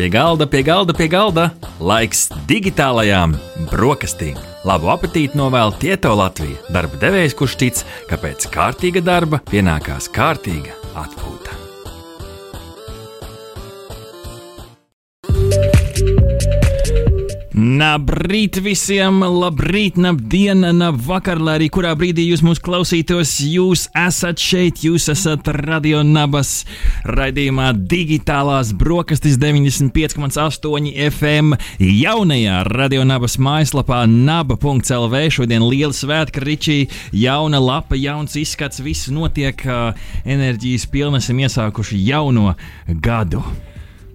Pie galda, pie galda, pie galda. Laiks digitālajām brokastīm. Labu apetīti novēl Tieto Latviju. Darba devējs, kurš tic, ka pēc kārtīga darba pienākās kārtīga atpūta. Labrīt visiem, labrīt, labdien, labvakar, lai arī kurā brīdī jūs mūs klausītos. Jūs esat šeit, jūs esat radio nabas raidījumā Digitālās brokastis 95,8 FM jaunajā radio nabas mājaslapā naba.lv. Šodien liela svētka, Ričī, jauna lapa, jauns izskats, viss notiek, enerģijas pilni esam iesākuši jauno gadu.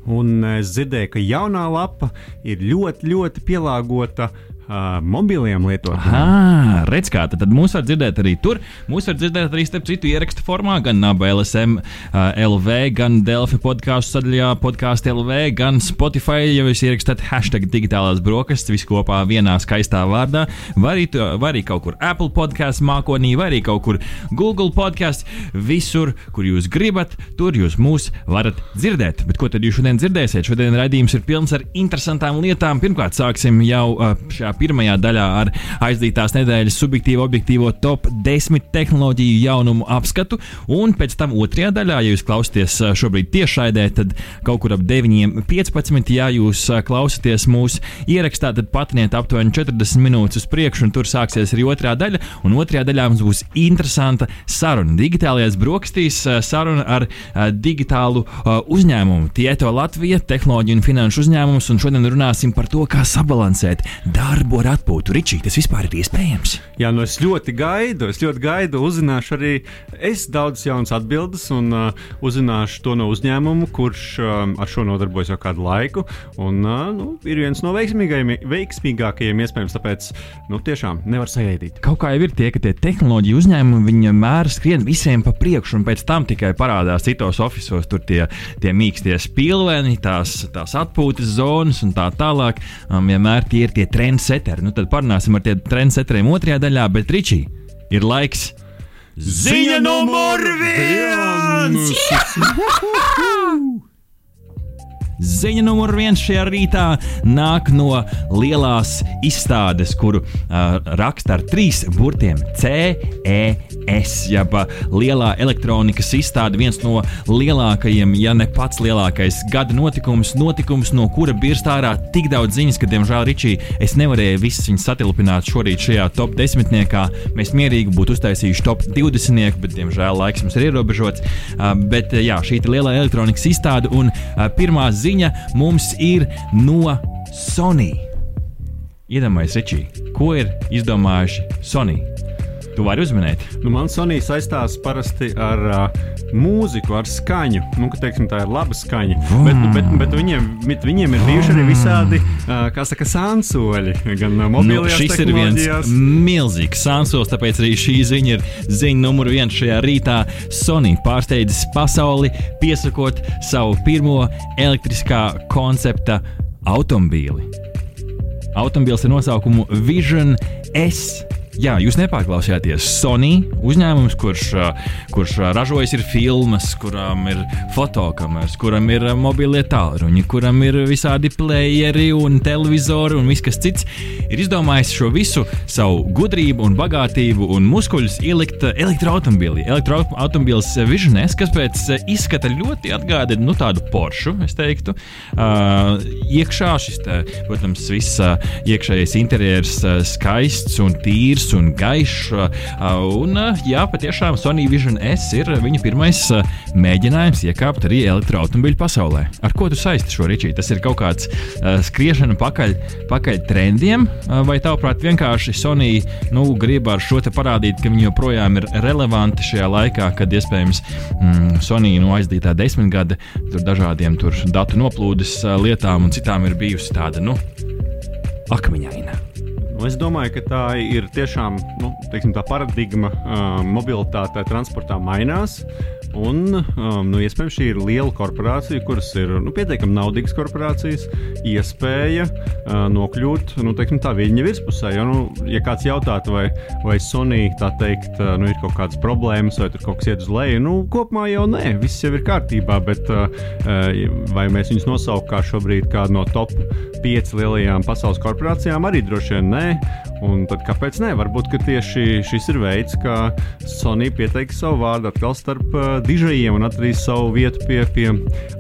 Un es dzirdēju, ka jaunā lapa ir ļoti, ļoti pielāgota uh, mobiliem lietotājiem. Redz, kā tad mūs var dzirdēt arī tur. Mūs var dzirdēt arī starp citu ierakstu formā, gan NABLSM uh, LV, gan Delfi podkāstu sadaļā, podkāstu LV, gan Spotify. Ja jūs ierakstāt hashtag digitālās brokastis, visu kopā vienā skaistā vārdā, vai arī, vai arī kaut kur Apple podkāstu mākonī, vai arī kaut kur Google podkāstu. Visur, kur jūs gribat, tur jūs mūs varat dzirdēt. Bet ko tad jūs šodien dzirdēsiet? Šodien raidījums ir pilns ar interesantām lietām. Pirmkārt, sāksim jau uh, šajā pirmajā daļā ar aizdītās nedēļas subjektīvo, objektīvo top 10 tehnoloģiju jaunumu apskatu. Un pēc tam otrajā daļā, ja jūs klausāties šobrīd tiešraidē, tad kaut kur ap 9.15. Ja jūs klausāties mūsu ierakstā, tad patiniet aptuveni 40 minūtes uz priekšu, un tur sāksies arī otrā daļa. Un otrajā daļā mums būs interesanta saruna. Digitālajās brokastīs saruna ar digitālu uzņēmumu. Tieto Latvija, tehnoloģiju un finanšu uzņēmumus, un šodien runāsim par to, kā sabalansēt darbu ar atpūtu. Ričī, tas vispār ir iespējams? Jā, nu es ļoti gaidu, es ļoti gaidu, uzzināšu arī es daudzas jaunas atbildes un uh, uzzināšu to no uzņēmuma, kurš um, ar šo nodarbojas jau kādu laiku. Un, uh, nu, ir viens no veiksmīgākajiem, iespējams, tāpēc nu, tiešām nevar sagaidīt. Kaut kā jau ir tie, ka tie tehnoloģiju uzņēmumi vienmēr skrien visiem pa priekšu, un pēc tam tikai parādās citos oficiālos, tur tie, tie mīkstie spilveni, tās, tās atpūtas zonas un tā tālāk. Um, vienmēr tie ir tie trendseteri. Nu, tad parunāsim ar tiem trendseteriem otrajā daļā, bet Ričī ir laiks. Ziņa numur viens! Ziņa numur viens šajā rītā nāk no lielās izstādes, kuru uh, raksta ar trīs burtiem - CES. Jeb lielā elektronikas izstāde, viens no lielākajiem, ja ne pats lielākais gada notikums, notikums, no kura birst ārā tik daudz ziņas, ka, diemžēl, Ričī, es nevarēju visas viņas satilpināt šorīt šajā top desmitniekā. Mēs mierīgi būtu uztaisījuši top 20, bet, diemžēl, laiks mums ir ierobežots. Uh, bet, jā, šī ir lielā elektronikas izstāde un uh, pirmā ziņa mums ir no Sony. Iedomājieties, Ričī, ko ir izdomājuši Sony? Tu vari uzminēt. Nu, man Sonija saistās parasti ar uh, mūziku, ar skaņu. Nu, ka, teiksim, tā ir laba skaņa. Mm. Bet, bet, bet viņiem, bet viņiem ir bijuši arī visādi, uh, saka, sānsoļi. Gan mobilajās nu, šis ir viens milzīgs sānsols, tāpēc arī šī ziņa ir ziņa numur viens šajā rītā. Sony pārsteidzis pasauli, piesakot savu pirmo elektriskā koncepta automobīli. Automobīls ar nosaukumu Vision S. Jā, jūs nepārklausījāties. Sony uzņēmums, kurš, kurš ražojas ir filmas, kuram ir fotokameras, kuram ir mobilie tālruņi, kuram ir visādi playeri un televizori un viss kas cits, ir izdomājis šo visu savu gudrību un bagātību un muskuļus ielikt elektroautomobilī. Elektroautomobīls Vision S, kas pēc izskata ļoti atgādina nu, tādu Porsche, es teiktu. Uh, iekšā šis, te, protams, viss uh, iekšējais interjers uh, skaists un tīrs skaists un gaišs. Un, jā, patiešām Sony Vision S ir viņa pirmais mēģinājums iekāpt arī elektroautomobiļu pasaulē. Ar ko tu saisti šo rīčī? Tas ir kaut kāds uh, skriešana pakaļ, pakaļ trendiem, uh, vai tavuprāt, vienkārši Sony nu, grib ar šo te parādīt, ka viņi joprojām ir relevanti šajā laikā, kad iespējams mm, Sony nu, aizdītā desmitgade tur dažādiem tur datu noplūdes uh, lietām un citām ir bijusi tāda nu, akmeņaina. Nu, es domāju, ka tā ir tiešām nu, teiksim, tā paradigma uh, mobilitātē, transportā mainās. Un, um, nu, iespējams, šī ir liela korporācija, kuras ir nu, pietiekami naudīgas korporācijas, iespēja uh, nokļūt nu, teiksim, tā viņa virspusē. Jo, nu, ja kāds jautātu, vai, vai Sony teikt, uh, nu, ir kaut kādas problēmas, vai tur kaut kas iet uz leju, nu, kopumā jau nē, viss jau ir kārtībā. Bet uh, vai mēs viņus nosaucam kā šobrīd kādu no top 5 lielajām pasaules korporācijām, arī droši vien nē. Un tad kāpēc ne? Varbūt tieši šis ir veids, kā Sony pieteiks savu vārdu atkal starp uh, dižajiem un atradīs savu vietu pie, pie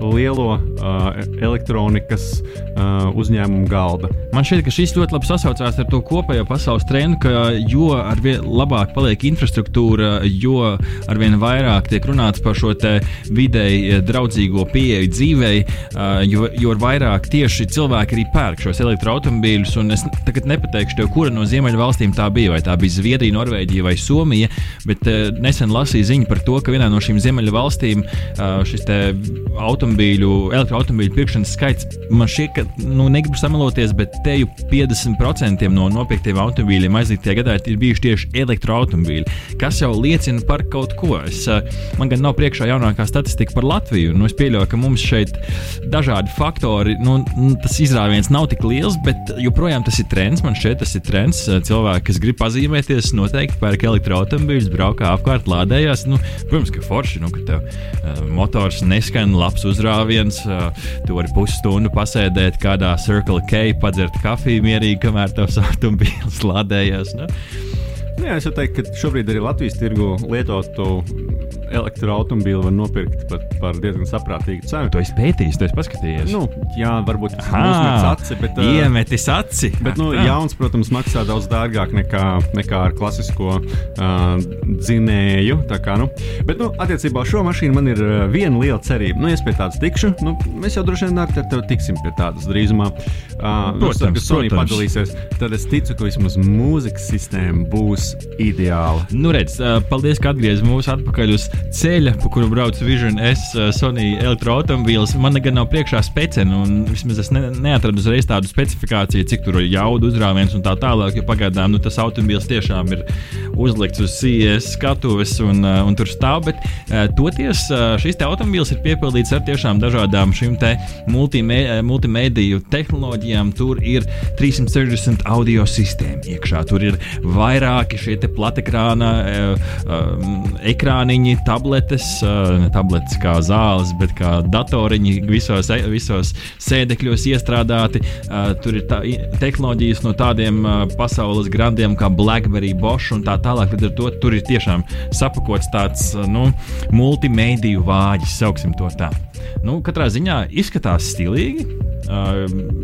lielo uh, elektronikas uh, uzņēmumu galda. Man šķiet, ka šis ļoti labi sasaucās ar to kopējo pasaules trendu, ka jo arvien labāk paliek infrastruktūra, jo arvien vairāk tiek runāts par šo vidēji draudzīgo pieeju dzīvei, uh, jo, jo vairāk tieši cilvēki arī pērk šos elektroautobīļus. Es tagad nepateikšu tev, kura no ziemeļvalstīm tā bija, vai tā bija Zviedrija, Norvēģija vai Somija, bet uh, nesen lasīju ziņu par to, ka vienā no šīm ziemeļvalstīm uh, šis automobīļu, elektroautobīļu pirkšanas skaits man šķiet, ka, nu, negribu sameloties, bet te jau 50% no nopirktiem automobīļiem aizdītajā gadā ir bijuši tieši elektroautobīļi, kas jau liecina par kaut ko. Es, uh, man gan nav priekšā jaunākā statistika par Latviju, nu, es pieļauju, ka mums šeit dažādi faktori, nu, tas izrāviens nav tik liels, bet joprojām tas ir trends. Man šķiet, tas ir trends. Cilvēki, kas grib pazīmēties, noteikti pērk elektroautobīļus, braukā apkārt, lādējās. Nu, protams, ka forši, nu, ka tev uh, motors neskan, labs uzrāviens, uh, tu vari pusstundu pasēdēt kādā Circle K, padzert kafiju mierīgi, kamēr tavs automobīls lādējās. Nu. Nu jā, es teiktu, ka šobrīd arī Latvijas tirgu lietotu elektroautobīli var nopirkt pat par diezgan saprātīgu cenu. To es pētīju, to es paskatījos. Nu, jā, varbūt tas ir aci, bet. Uh, Iemetis aci. Bet, nu, jauns, protams, maksā daudz dārgāk nekā, nekā ar klasisko uh, dzinēju. Kā, nu. Bet, nu, attiecībā uz šo mašīnu man ir uh, viena liela cerība. Nu, es pie tādas tikšu. Nu, mēs jau droši vien ar tevi tiksim pie tādas drīzumā. Uh, nu, protams, ka Sony padalīsies. Tad es ticu, ka vismaz mūzikas sistēma būs ideāla. Nu, redz, uh, paldies, ka atgriezāties mūsu atpakaļ uz ceļa, pa kuru brauc Vision S, uh, Sony elektroautobīls. Man gan nav priekšā speciāla, un vismaz es ne, neatradu uzreiz tādu specifikāciju, cik tur ir jauda uzrāviens un tā tālāk. Jo pagaidām nu, tas automobīls tiešām ir uzlikts uz CES skatuves un, uh, un tur stāv. Bet uh, toties šis automobīls ir piepildīts ar tiešām dažādām šīm multimē, multimediju tehnoloģijām. Tur ir 360 audio sistēma iekšā, tur ir vairāki šie platekrāna ekrāniņi, tabletes, ne tabletes kā zāles, bet kā datoriņi visos, visos sēdekļos iestrādāti. Tur ir tā, tehnoloģijas no tādiem pasaules grandiem kā BlackBerry, Bosch un tā tālāk. Ar to tur ir tiešām sapakots tāds nu, multimediju vāģis, sauksim to tā. Nu, katrā ziņā izskatās stilīgi. Uh,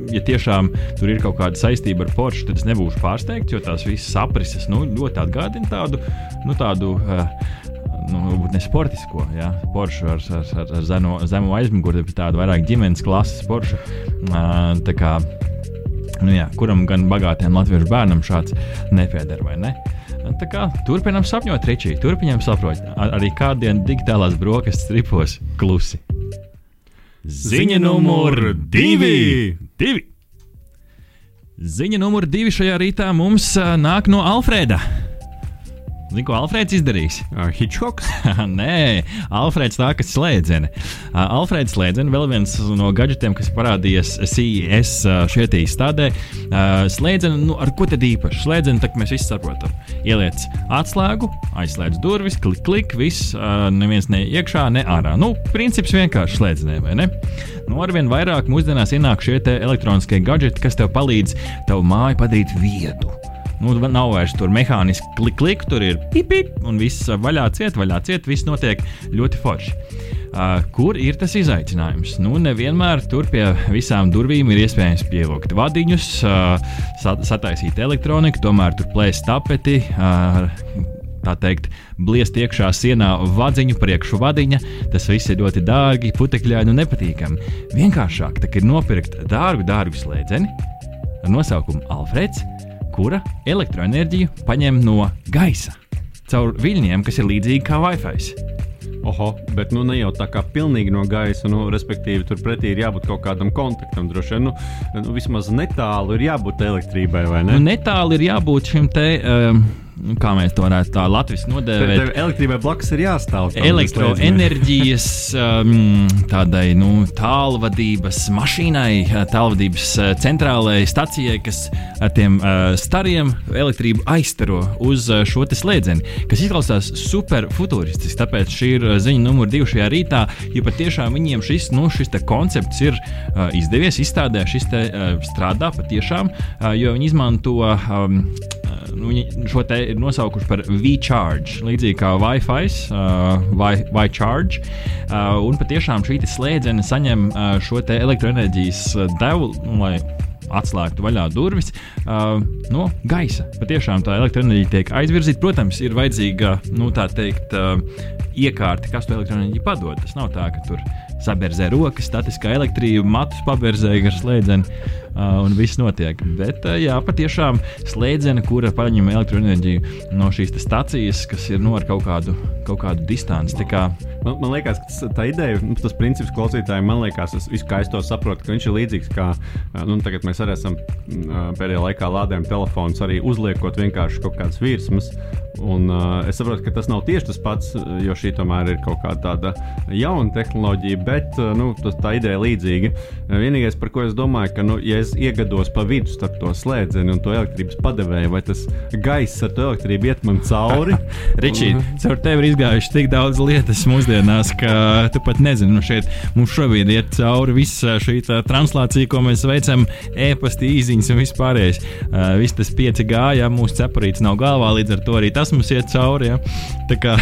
ja tiešām tur ir kaut kāda saistība ar Porsche, tad es nebūšu pārsteigts, jo tās visas aprises nu, ļoti atgādina tādu, nu, tādu uh, nu, varbūt ne sportisko, ja, Porsche ar, ar, ar, ar zemo, zemo aizmuguri, bet tādu vairāk ģimenes klases Porsche. Uh, tā kā, nu, jā, kuram gan bagātiem latviešu bērnam šāds nepieder vai ne? Tā kā turpinām sapņot, Ričī, turpinām sapņot ar, arī kādiem digitālās brokastis stripos klusi. Ziņa numur divi! divi. Ziņa numur divi šajā rītā mums nāk no Alfrēda. Zini, ko Alfrēds izdarīs? Hitchcocks? Nē, Alfrēds tā kā slēdzene. Alfrēds slēdzene, vēl viens no gadgetiem, kas parādījies CES šeit izstādē. Slēdzene, nu, ar ko tad īpaši? Slēdzene, tā kā mēs visi saprotam. Ieliec atslēgu, aizslēdz durvis, klik, klik, viss, neviens ne iekšā, ne ārā. Nu, princips vienkārši slēdzenē, vai ne? Nu, arvien vairāk mūsdienās ienāk šie elektroniskie gadgeti, kas tev palīdz tavu māju padarīt viedu. Nu, nav vairs tur mehāniski klik, klik, tur ir pipi, un viss vaļā ciet, vaļā ciet, viss notiek ļoti forši. Uh, kur ir tas izaicinājums? Nu, nevienmēr tur pie visām durvīm ir iespējams pievilkt vadiņus, uh, sat sataisīt elektroniku, tomēr tur plēst tapeti. Uh, tā teikt, bliest iekšā sienā vadziņu priekšu vadiņa. Tas viss ir ļoti dārgi, putekļaini un nepatīkami. Vienkāršāk ir nopirkt dārgu, dārgu slēdzeni ar nosaukumu Alfreds kura elektroenerģiju paņem no gaisa caur viļņiem, kas ir līdzīgi kā Wi-Fi. Oho, bet nu, ne jau tā kā pilnīgi no gaisa, nu, respektīvi, turpretī ir jābūt kaut kādam kontaktam. Droši vien, nu, nu, vismaz netālu ir jābūt elektrībai, vai ne? Nu, netālu ir jābūt šim te. Um, nu, kā mēs to varētu tā latviešu nodēvēt. Elektrībai blakus ir jāstāv. Elektroenerģijas um, tādai nu, tālvadības mašīnai, tālvadības centrālajai stacijai, kas ar tiem uh, stariem elektrību aizstaro uz šo slēdzeni, kas izklausās super futūristiski. Tāpēc šī ir ziņa numur divi šajā rītā, jo patiešām viņiem šis, nu, šis koncepts ir uh, izdevies, izstādē, šis te, uh, strādā patiešām, uh, jo viņi izmanto um, nu, šo te ir nosaukuši par V-Charge, līdzīgi kā Wi-Fi, uh, Wi-Charge. Uh, un patiešām šī slēdzene saņem uh, šo elektroenerģijas devu, nu, atslēgtu vaļā durvis uh, no gaisa. Patiešām tā elektroenerģija tiek aizvirzīta. Protams, ir vajadzīga nu, tā teikt, uh, iekārta, kas to elektroenerģiju padod. Tas nav tā, ka tur saberzē rokas, statiskā elektrība, matus paberzē gar slēdzeni uh, un viss notiek. Bet, uh, jā, patiešām slēdzene, kura paņem elektroenerģiju no šīs stacijas, kas ir no nu, ar kaut kādu, kaut kādu distanci. Kā... Man, man liekas, ka tā ideja, nu, tas princips klausītājiem, man liekas, es, es, es to saprotu, ka viņš ir līdzīgs kā, nu, tagad mēs arī esam pēdējā laikā lādējam telefons, arī uzliekot vienkārši kaut kādas virsmas. Un, uh, es saprotu, ka tas nav tieši tas pats, jo šī tomēr ir kaut kāda tāda jauna tehnoloģija, bet uh, nu, tas, tā ideja ir līdzīga. Vienīgais, par ko es domāju, ka, nu, ja es iegados pa vidu starp to slēdzeni un to elektrības padevēju, vai tas gaiss ar to elektrību iet man cauri? Ričī, caur tevi ir izgājuši tik daudz lietas mūsdienās, ka tu pat nezini, nu šeit mums šobrīd iet cauri visa šī translācija, ko mēs veicam, e-pasta īziņas un vispārējais. Uh, viss tas 5G, ja mūsu cepurīts nav galvā, līdz ar to arī tas mums iet cauri. Ja? Tā kā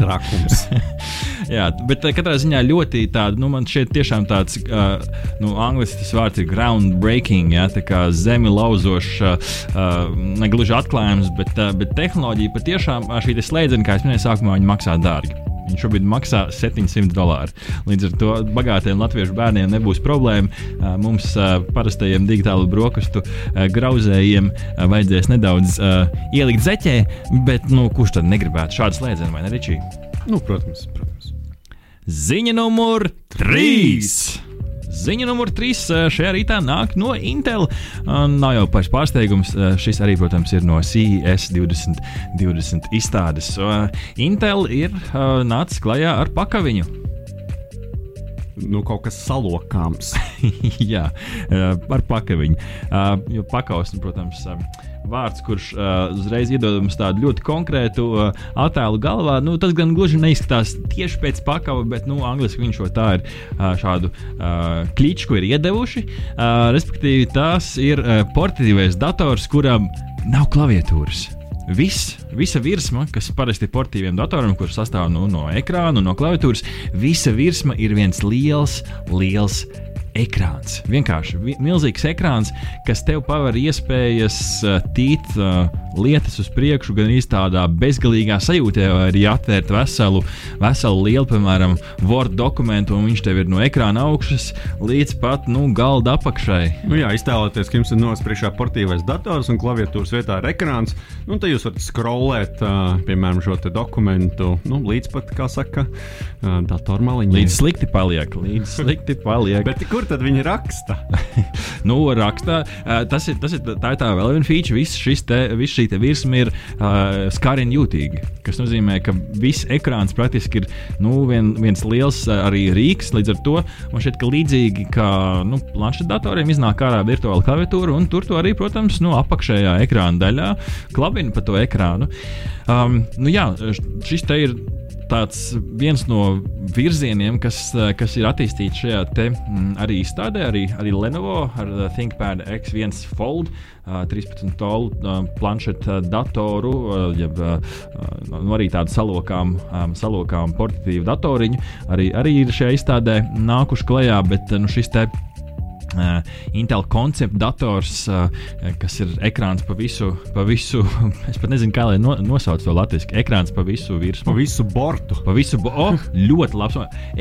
trakums. Jā, bet eh, katrā ziņā ļoti tāda, nu, man šeit tiešām tāds, uh, nu, angļuiski tas vārds ir groundbreaking, ja, tā kā zemi lauzošs, uh, ne gluži atklājums, bet, uh, bet tehnoloģija patiešām šī slēdzena, kā es minēju, sākumā viņi maksā dārgi. Viņš šobrīd maksā 700 dolārus. Līdz ar to bagātiem latviešu bērniem nebūs problēma. Mums, parastajiem digitālu brokastu grauzējiem, vajadzēs nedaudz ielikt zeķē, bet nu, kurš tad negribētu šādu slēdzienu vai ne, Ričī? Nu, protams, protams. Ziņa numur 3! Ziņa numur 3 eh, šajā rītā nāk no Intel. Nav jau pats pārsteigums, eh, šis arī, protams, ir no CES 2020 izstādes. Intel ir nācis klajā ar pakaviņu. Nu, kaut kas salokāms. Jā, ar pakaviņu. Jo pakaus, protams, vārds, kurš uh, uzreiz iedod mums tādu ļoti konkrētu uh, attēlu galvā. Nu, tas gan gluži neizskatās tieši pēc pakāpes, bet nu, angļuiski viņš to tā ir uh, šādu uh, kličku ir iedevuši. Uh, respektīvi, tas ir uh, portatīvais dators, kuram nav klaviatūras. Viss, visa virsma, kas parasti ir portīviem datoriem, kurš sastāv nu, no ekrāna no klaviatūras, visa virsma ir viens liels, liels ekrāns. Vienkārši vi milzīgs ekrāns, kas tev paver iespējas uh, tīt uh, lietas uz priekšu, gan arī tādā bezgalīgā sajūtā, vai arī atvērt veselu, veselu lielu, piemēram, Word dokumentu, un viņš tev ir no ekrāna augšas līdz pat nu, galda apakšai. Nu, jā, iztēloties, ka jums ir nospriekšā portīvais dators un klaviatūras vietā ir ekrāns, nu, tad jūs varat scrollēt, uh, piemēram, šo dokumentu nu, līdz pat, kā saka, uh, datormaliņai. Līdz slikti paliek, līdz slikti paliek. Bet kur tad viņi raksta? nu, rakstā, uh, tas ir, tas ir, tā ir tā vēl viena feature, viss šis te, viss šī šī virsma ir uh, skariņa jūtīga. Tas nozīmē, ka viss ekrāns praktiski ir nu, vien, viens liels arī rīks. Līdz ar to man šķiet, ka līdzīgi kā nu, planšetdatoriem iznāk ārā virtuāla klaviatūra, un tur to arī, protams, no apakšējā ekrāna daļā klabina pa to ekrānu. Um, nu, jā, šis te ir tāds viens no virzieniem, kas, kas ir attīstīts šajā te, mm, arī izstādē, arī, arī Lenovo ar ThinkPad X1 Fold. 13 tolu planšetu datoru, jeb nu, arī tādu salokām, salokām portatīvu datoriņu. Arī, arī ir šajā izstādē nākuši klajā, bet nu, šis te Uh, Intel koncepta dators, uh, kas ir ekrāns pa visu, pa visu es pat nezinu, kā lai no, nosauc to latviešu. Ekrāns pa visu virsmu. Pa visu bortu. Pa visu, bo oh, ļoti labs.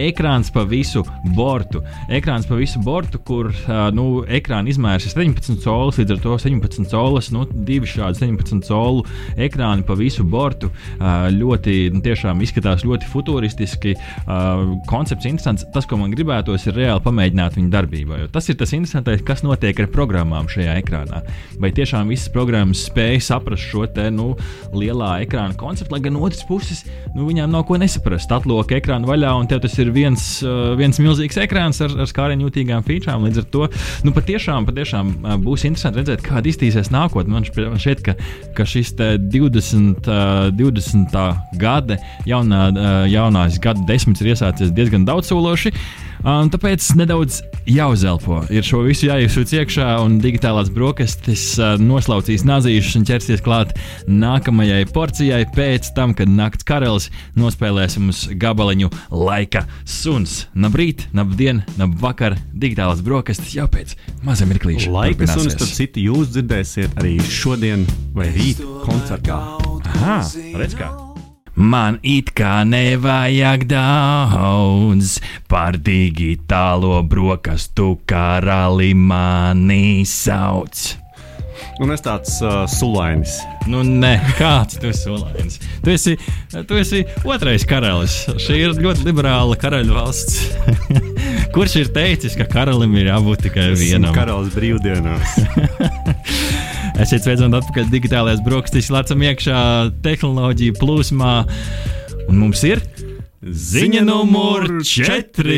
Ekrāns pa visu bortu. Ekrāns pa visu bortu, kur uh, nu, ekrāna izmērs ir 17 colis, līdz ar to 17 colis, nu, divi šādi 17 colu ekrāni pa visu bortu. Uh, ļoti, nu, tiešām izskatās ļoti futuristiski. Uh, koncepts interesants. Tas, ko man gribētos, ir reāli pamēģināt viņu darbībā. Tas ir tas interesantais, kas notiek ar programmām šajā ekrānā. Vai tiešām visas programmas spēj saprast šo te, nu, lielā ekrāna konceptu, lai gan otrs puses nu, viņām nav ko nesaprast. Atloka ekrānu vaļā, un tev tas ir viens, viens milzīgs ekrāns ar, ar skārienu jūtīgām featurām. Līdz ar to nu, patiešām, patiešām būs interesanti redzēt, kāda iztīsies nākotnē. Man šķiet, ka, ka šis 20, uh, 20. gada jaunā, jaunās gada desmits ir iesācies diezgan daudzsološi. Un tāpēc nedaudz jāuzelpo. Ir šo visu jāiesūc iekšā, un digitālās brokastis noslaucīs nazīšus un ķersies klāt nākamajai porcijai pēc tam, kad nakts karalis nospēlēs mums gabaliņu laika suns. Nabrīt, nabdien, nabvakar, digitālās brokastis jau pēc mazam mirklīša. Laika suns, tad citi jūs dzirdēsiet arī šodien vai rīt koncertā. Aha, redz kā! Man it kā nevajag daudz par digitālo brokastu karali mani sauc. Un es tāds uh, sulainis. Nu, nē, kāds tu sulainis? Tu esi, tu esi otrais karalis. Šī ir ļoti liberāla karaļa valsts. Kurš ir teicis, ka karalim ir jābūt tikai vienam? Karalis brīvdienās. Esiet sveicināti atpakaļ digitālajās brokastīs, lecam iekšā tehnoloģiju plūsmā. Un mums ir ziņa numur 4.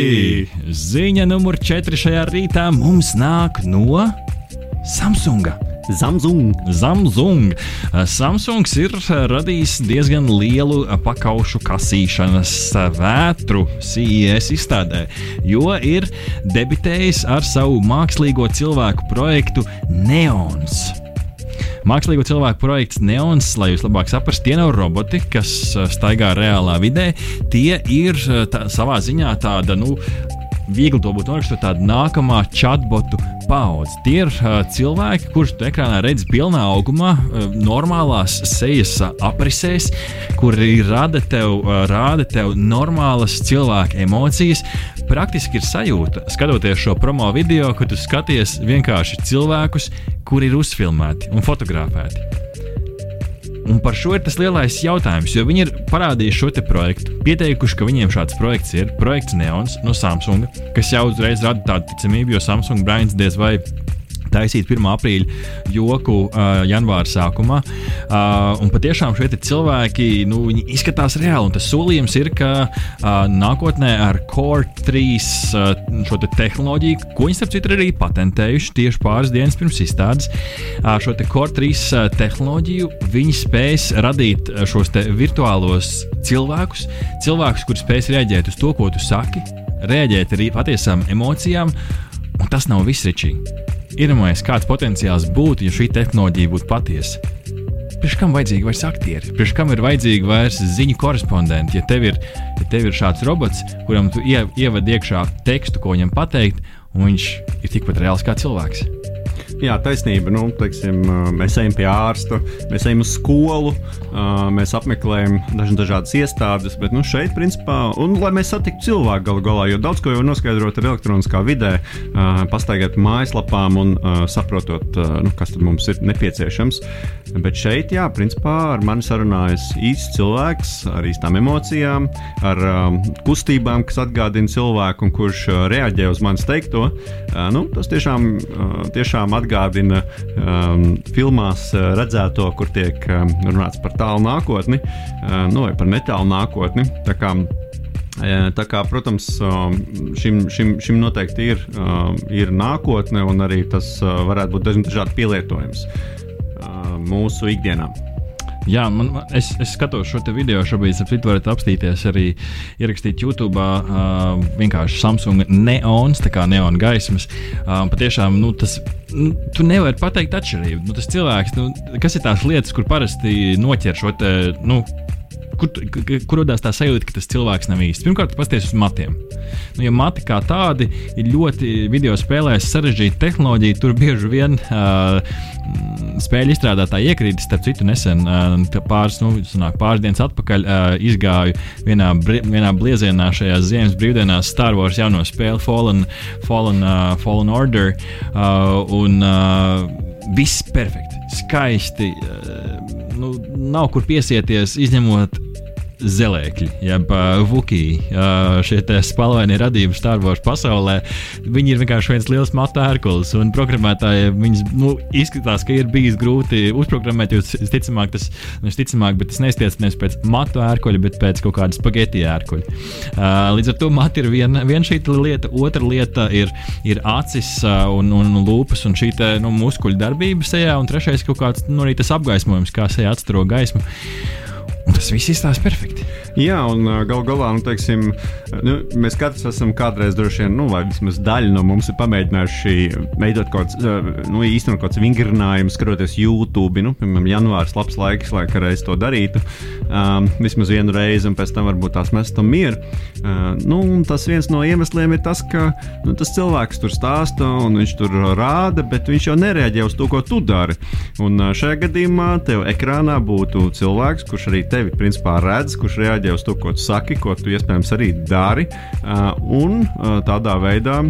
Ziņa numur 4 šajā rītā mums nāk no Samsunga. Samsung. Samsung. Samsungs ir radījis diezgan lielu pakaušu kasīšanas vētru CES izstādē, jo ir debitējis ar savu mākslīgo cilvēku projektu Neons. Mākslīgo cilvēku projekts Neons, lai jūs labāk saprastu, tie nav roboti, kas staigā reālā vidē. Tie ir tā, savā ziņā tāda, nu, viegli to būtu norakstot tāda nākamā chatbotu paudze. Tie ir uh, cilvēki, kurus tu ekrānā redzi pilnā augumā, uh, normālās sejas uh, aprisēs, kuri rada tev, uh, rāda tev normālas cilvēka emocijas. Praktiski ir sajūta, skatoties šo promo video, ka tu skaties vienkārši cilvēkus, kuri ir uzfilmēti un fotografēti. Un par šo ir tas lielais jautājums, jo viņi ir parādījuši šo projektu, pieteikuši, ka viņiem šāds projekts ir. Projekts Neons no Samsung, kas jau uzreiz rada tādu ticamību, jo Samsung brands diez vai taisīt 1. aprīļa joku uh, janvāra sākumā. Uh, un patiešām šie cilvēki nu, izskatās reāli. Un tas solījums ir, ka uh, nākotnē ar Core 3 uh, šo te tehnoloģiju, ko viņi starp citu arī patentējuši tieši pāris dienas pirms izstādes, uh, šo te Core 3 uh, tehnoloģiju viņi spēs radīt šos virtuālos cilvēkus, cilvēkus, kuriem spēs reaģēt uz to, ko tu saki, reaģēt arī patiesām emocijām. Un tas nav viss, Ričija. Iedomājieties, kāds potenciāls būtu, ja šī tehnoloģija būtu patiesa. Pirms kam vajadzīgi vairs aktieri? Pirms kam ir vajadzīgi vairs ziņu korespondenti? Ja tev ir, ja tev ir šāds robots, kuram tu ie, ievadi iekšā tekstu, ko viņam pateikt, un viņš ir tikpat reāls kā cilvēks. Jā, taisnība. Nu, teiksim, mēs ejam pie ārsta, mēs ejam uz skolu, mēs apmeklējam dažādas iestādes, bet nu, šeit, principā, un lai mēs satiktu cilvēku galu galā, jo daudz ko jau noskaidrot ir elektroniskā vidē, pastaigāt mājaslapām un saprotot, nu, kas mums ir nepieciešams. Bet šeit, jā, principā ar mani sarunājas īsts cilvēks ar īstām emocijām, ar kustībām, kas atgādina cilvēku un kurš reaģē uz manis teikto. Nu, tas tiešām, tiešām atgādina atgādina um, filmās uh, redzēto, kur tiek um, runāts par tālu nākotni, uh, nu, vai par netālu nākotni. Tā kā, uh, protams, um, šim, šim, šim noteikti ir, um, ir nākotne, un arī tas varētu būt dažādi pielietojums mūsu ikdienā. Jā, man, es, es skatos šo video, šobrīd citu varat apstīties arī ierakstīt YouTube. Uh, vienkārši Samsung neons, tā kā neona gaismas. Uh, patiešām, nu, tas, nu, tu nevari pateikt atšķirību. Nu, tas cilvēks, nu, kas ir tās lietas, kur parasti noķer šo te, nu, kur, kur radās tā sajūta, ka tas cilvēks nav īsts? Pirmkārt, pasties uz matiem. Nu, ja mati kā tādi ir ļoti video spēlēs sarežģīta tehnoloģija, tur bieži vien uh, spēļu izstrādātāji iekrīt. Starp citu, nesen uh, pāris, nu, sanāk, pāris dienas atpakaļ uh, izgāju vienā, vienā bliezienā šajās ziemas brīvdienās Star Wars jauno spēli Fallen, Fallen, uh, Fallen Order. Uh, un, uh, Viss perfekti, skaisti. Uh, nu, nav kur piesieties, izņemot zelēkļi, jeb uh, vukī, uh, šie spēlēnie radījumi Star Wars pasaulē. Viņi ir vienkārši viens liels matu ērkulis, un programmētājiem viņas nu, izskatās, ka ir bijis grūti uzprogrammēt, jo visticamāk, tas, nu, visticamāk, bet tas nestiecinies pēc matu ērkuļa, bet pēc kaut kāda spagetti ērkuļa. Uh, līdz ar to mati ir viena vien šī lieta, otra lieta ir, ir acis uh, un, un lūpas un šī te, nu, muskuļu darbība sejā, un trešais kaut kāds nu, apgaismojums, kā sejā atstaro gaismu. Un tas viss izstāsta perfekti. Jā, un gal galā, nu, teiksim, nu, mēs katrs esam kādreiz droši vien, nu, vai vismaz daļa no mums ir pamēģinājuši veidot kaut kāds, nu, īstenot kaut kāds vingrinājums, skatoties YouTube. Nu, piemēram, janvārs labs laiks, lai reiz to darītu. Um, vismaz vienu reizi, un pēc tam varbūt tās mēs tam mieru. Uh, nu, tas viens no iemesliem ir tas, ka nu, tas cilvēks tur stāsta, un viņš tur rāda, bet viņš jau nereaģē uz to, ko tu dari. Un šajā gadījumā tev ekrānā būtu cilvēks, kurš arī tevi principā redz, kurš reaģē uz to, ko tu saki, ko tu iespējams arī dari. Un tādā veidā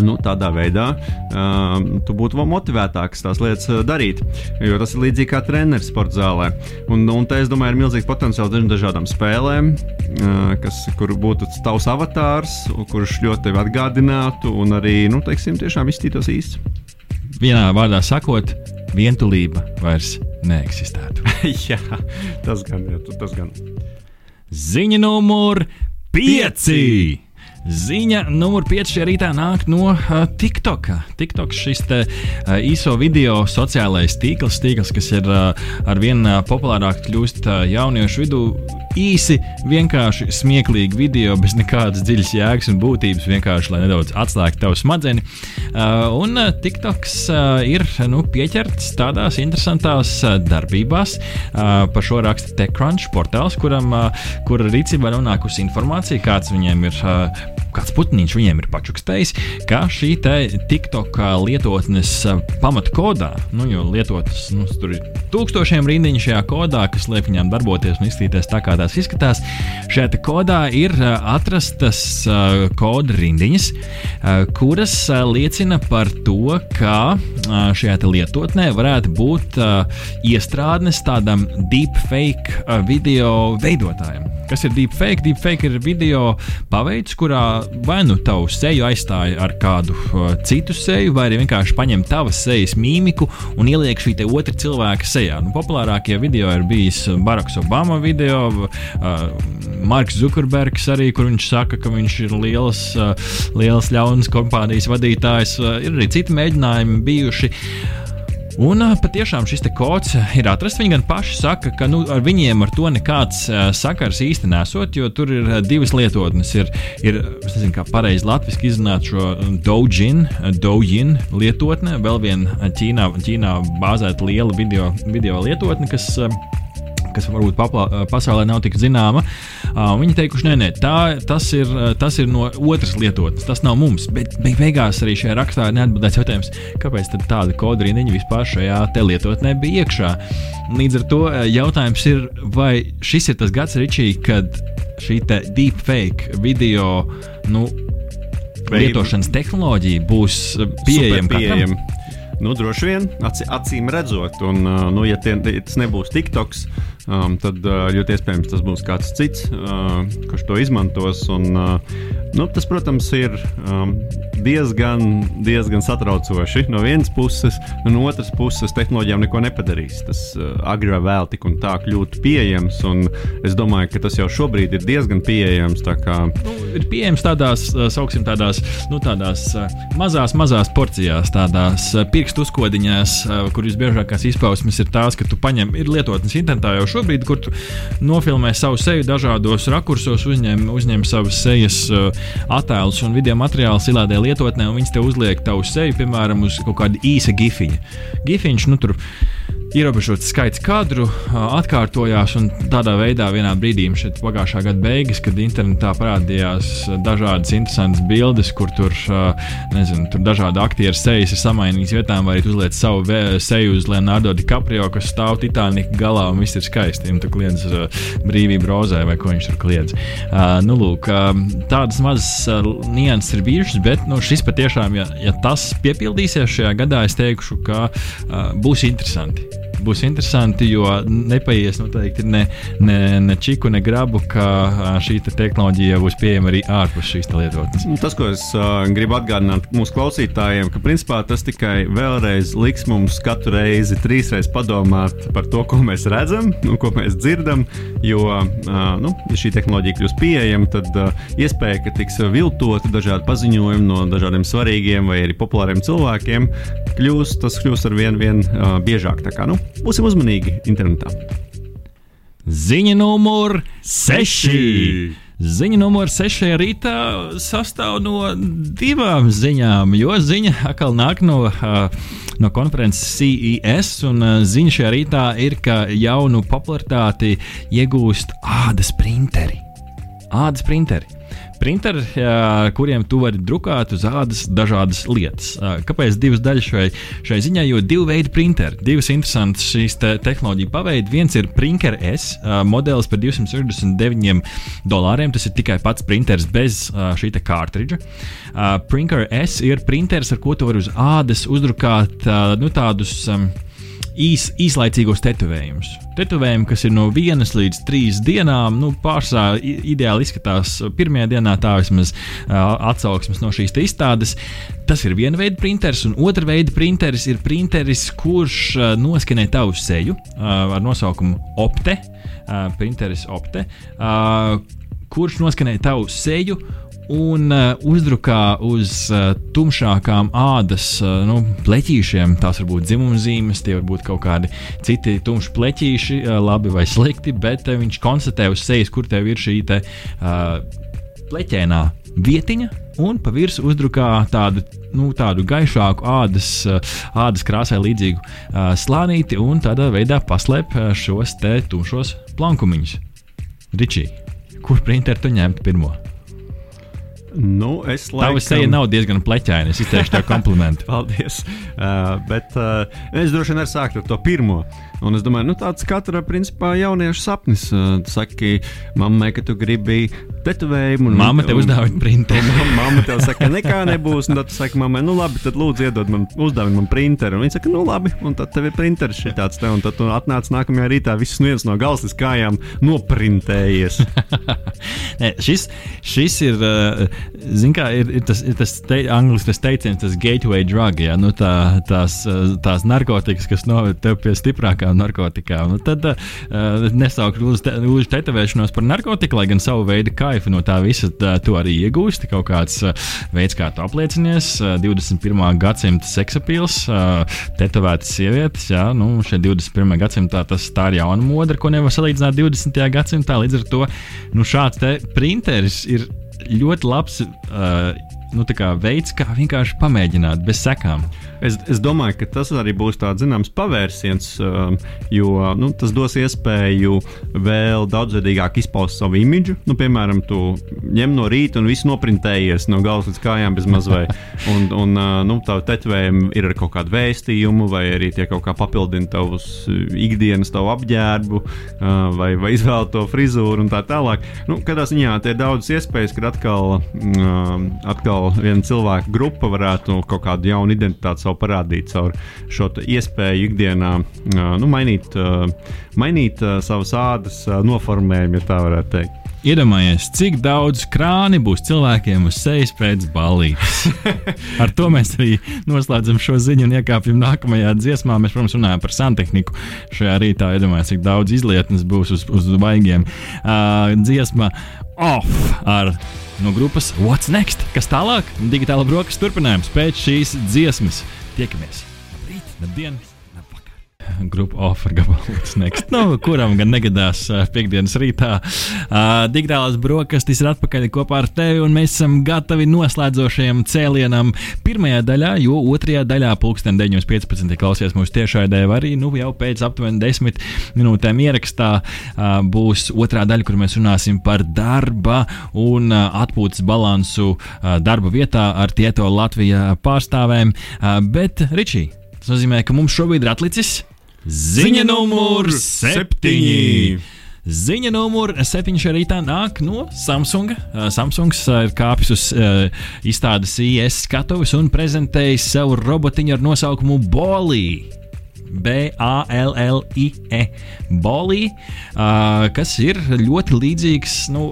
nu, tādā veidā uh, tu būtu vēl motivētāks tās lietas darīt. Jo tas ir līdzīgi kā treneris sporta zālē. Un, un te es domāju, ir milzīgs potenciāls dažādām spēlēm, uh, kas, kur būtu tavs avatārs, kurš ļoti tevi atgādinātu un arī, nu, teiksim, tiešām izstītos īsti. Vienā vārdā sakot, vientulība vairs neeksistētu. Jā, tas gan, jā, tas gan. Ziņa numur 5! Ziņa numur 5 šajā rītā nāk no uh, TikTok. TikTok šis te, uh, īso video sociālais tīkls, tīkls kas ir uh, ar vien uh, populārāk kļūst uh, jauniešu vidū. Īsi, vienkārši smieklīgi video, bez nekādas dziļas jēgas un būtības, vienkārši lai nedaudz atslēgtu tavu smadzni. Uh, un uh, TikToks uh, ir nu, pieķerts tādās interesantās uh, darbībās. Uh, par šo raksta TechCrunch portāls, kuram, uh, kura rīcībā nonākusi informācija, kāds viņiem ir. Uh, kāds putniņš viņiem ir pačukstējis, ka šī TikTok lietotnes pamatkodā, nu, jo lietotnes nu, tur ir tūkstošiem rindiņu šajā kodā, kas liek viņām darboties un izskatīties tā, kā tās izskatās. Šajā kodā ir atrastas koda rindiņas, kuras liecina par to, ka šajā lietotnē varētu būt iestrādnes tādam deepfake video veidotājam. Kas ir deepfake? Deepfake ir video paveids, kurā vai nu tavu seju aizstāja ar kādu uh, citu seju, vai arī vienkārši paņem tavas sejas mīmiku un ieliek šī otra cilvēka sejā. Nu, populārākie video ir bijis Baraks Obama video, uh, Marks Zukerbergs arī, kur viņš saka, ka viņš ir liels, uh, liels ļaunas kompānijas vadītājs. Uh, ir arī citi mēģinājumi bijuši. Un patiešām šis kods ir atrasts. Viņi gan paši saka, ka nu, ar viņiem ar to nekāds sakars īsti nesot, jo tur ir divas lietotnes. Ir, ir es nezinu, kā pareizi latviešu izrunāt šo Doujin, Doujin lietotne, vēl viena Ķīnā, Ķīnā bāzēta liela video, video lietotne, kas kas varbūt paplā, pasaulē nav tik zināma. Uh, viņi teikuši, nē, nē tā, tas, ir, tas ir no otras lietotnes, tas nav mums. Bet beig beigās arī šajā rakstā neatbildēts jautājums, kāpēc tāda koda rindiņa vispār šajā lietotnē bija iekšā. Līdz ar to jautājums ir, vai šis ir tas gads, Ričī, kad šī deepfake video nu, lietošanas tehnoloģija būs pieejama katram? Nu, droši vien, acīm redzot, un, nu, ja, tie, tas nebūs TikToks, um, tad uh, ļoti iespējams tas būs kāds cits, uh, kurš to izmantos. Un, uh, nu, tas, protams, ir um, diezgan, diezgan satraucoši no vienas puses, no otras puses tehnoloģijām neko nepadarīs. Tas uh, agri vai vēl tik un tā kļūt pieejams, un es domāju, ka tas jau šobrīd ir diezgan pieejams. Kā... Nu, ir pieejams tādās, sauksim, tādās, nu, tādās mazās, mazās porcijās, tādās pirkstu uzkodiņās, kur visbiežākās izpausmes ir tās, ka tu paņem, ir lietotnes internetā jau šobrīd, kur nofilmē savu seju dažādos rakursos, uzņem, uzņem savas sejas uh, attēlus un video materiālus ielādē lietotnē, un viņas te uzliek tavu seju, piemēram, uz kaut kāda īsa gifiņa. Gifiņš, nu, tur ierobežots skaits kadru atkārtojās. Tādā veidā vienā brīdī šeit pagājušā gada beigas, kad internetā parādījās dažādas interesantas bildes, kur tur, nezinu, tur dažādi aktieri sejas ir samainītas vietām, vai arī uzliek savu seju uz Leonardo DiCaprio, kas stāv Titanika galā un viss ir skaisti. Un tu kliedz brīvību rozē vai ko viņš tur kliedz. Nu, lūk, tādas mazas nianses ir bijušas, bet nu, šis patiešām, ja, ja tas piepildīsies šajā gadā, es teikšu, ka būs interesanti būs interesanti, jo nepaies noteikti ne, ne, ne čiku, ne grabu, ka šī te tehnoloģija būs pieejama arī ārpus šīs lietotnes. Nu, tas, ko es uh, gribu atgādināt mūsu klausītājiem, ka principā tas tikai vēlreiz liks mums katru reizi trīsreiz padomāt par to, ko mēs redzam un ko mēs dzirdam. Jo, uh, nu, ja šī tehnoloģija kļūs pieejama, tad uh, iespēja, ka tiks viltoti dažādi paziņojumi no dažādiem svarīgiem vai arī populāriem cilvēkiem, kļūs, tas kļūs ar vien, vien uh, biežāk. Tā kā, nu, Būsim uzmanīgi internetā. Ziņa numur 6. Ziņa numur 6 rītā sastāv no divām ziņām, jo ziņa atkal nāk no, no konferences CES. Un ziņa šajā rītā ir, ka jaunu popularitāti iegūst ādas printeri. Ādas printeri printeri, kuriem tu vari drukāt uz ādas dažādas lietas. Kāpēc divas daļas šai, šai ziņai? Jo divi veidi printeri, divas interesantas šīs te tehnoloģiju paveidi. Viens ir Printer S modelis par 269 dolāriem. Tas ir tikai pats printeris bez šī kārtridža. Printer S ir printeris, ar ko tu vari uz ādas uzdrukāt nu, tādus. Um, īs, īslaicīgos tetovējumus. Tetovējumi, kas ir no vienas līdz trīs dienām, nu, pārsvarā ideāli izskatās pirmajā dienā, tā vismaz atsauksmes no šīs izstādes. Tas ir viena veida printeris, un otra veida printeris ir printeris, kurš noskanē tavu seju ar nosaukumu Opte. Printeris Opte. Kurš noskanē tavu seju un uh, uzdrukā uz uh, tumšākām ādas uh, nu, pleķīšiem. Tās var būt dzimumzīmes, tie var būt kaut kādi citi tumši pleķīši, uh, labi vai slikti, bet uh, viņš konstatē uz sejas, kur tev ir šī te, uh, pleķēnā vietiņa. Un pa virsmu uzdrukā tādu, nu, tādu gaišāku ādas, ādas krāsai līdzīgu uh, slānīti, un tādā veidā paslēp šos te tumšos plankumiņus. Ričī, kur printeru tu ņemtu pirmo? Nu, es laikam... Tava seja nav diezgan pleķaina. Es izteikšu tev komplimentu. Paldies. Uh, bet uh, es droši vien arī sāktu ar to pirmo. Un es domāju, nu, tāds katra principā jauniešu sapnis. Uh, saki, mammai, ka tu gribi tetovējumu. Māma tev uzdāvina printeru. Māma tev saka, nekā nebūs. Un tad tu saki, mammai, nu labi, tad lūdzu iedod man uzdāvinu man printeru. Un viņa saka, nu labi, un tad tev ir printeris šī tāds te. Un tad tu atnāc nākamajā rītā, viss viens no galsas kājām noprintējies. ne, šis, šis ir, zin kā, ir, ir tas, ir tas te, anglis tas teiciens, tas gateway drug, ja? nu, tā, tās, tās narkotikas, kas noved tev pie stiprākām narkotikām. Nu, tad uh, te, uz tetovēšanos par narkotiku, lai gan savu veidu kā kaifu no tā visa, tā, tu arī iegūsti. Kaut kāds uh, veids, kā tu apliecinies, uh, 21. gadsimta seksapils, uh, tetovētas sievietes. Jā, nu, šeit 21. gadsimtā tas tā ir jauna mode, ko nevar salīdzināt 20. gadsimtā. Līdz ar to nu, šāds printeris ir ļoti labs. Uh, nu, veids, kā vienkārši pamēģināt bez sekām. Es, es domāju, ka tas arī būs tāds zināms pavērsiens, um, jo nu, tas dos iespēju vēl daudzveidīgāk izpaust savu imidžu. Nu, piemēram, tu ņem no rīta un viss noprintējies no galvas līdz kājām bez mazliet. Un, un uh, nu, tavu tetovējumu ir ar kaut kādu vēstījumu, vai arī tie kaut kā papildina tavus ikdienas, tavu apģērbu, uh, vai, vai izvēlēto frizūru un tā tālāk. Nu, katrā ziņā tie ir daudz iespējas, kad atkal, um, atkal viena cilvēka grupa varētu kaut kādu jaunu identitāti sev parādīt caur šo iespēju ikdienā nu, mainīt, mainīt savas ādas noformējumu, ja tā varētu teikt. Iedomājieties, cik daudz krāni būs cilvēkiem uz sejas pēc balītes. Ar to mēs arī noslēdzam šo ziņu un iekāpjam nākamajā dziesmā. Mēs, protams, runājam par santehniku šajā rītā. Iedomājieties, cik daudz izlietnes būs uz, uz baigiem. Uh, dziesma off ar no grupas What's Next? Kas tālāk? Digitāla brokastu turpinājums pēc šīs dziesmas. Tiekamies! Labrīt, labdien! Grupa offer gabalus. Nu, kuram gan negadās piekdienas rītā. Uh, digitālās brokastis ir atpakaļ kopā ar tevi, un mēs esam gatavi noslēdzošajam cēlienam pirmajā daļā, jo otrajā daļā, pulksten 9.15. klausies mūsu tiešraidē, vai arī nu, jau pēc aptuveni 10 minūtēm ierakstā uh, būs otrā daļa, kur mēs runāsim par darba un uh, atpūtas balansu uh, darba vietā ar Tieto Latvijas pārstāvēm. Uh, bet, Ričī, Tas nozīmē, ka mums šobrīd ir atlicis ziņa numur septiņi. Ziņa numur 7 šajā rītā nāk no Samsung. Uh, Samsungs ir kāpis uz izstādes IS skatuves un prezentējis savu robotiņu ar nosaukumu Bolī. B-A-L-L-I-E. Bolī, uh, kas ir ļoti līdzīgs, nu,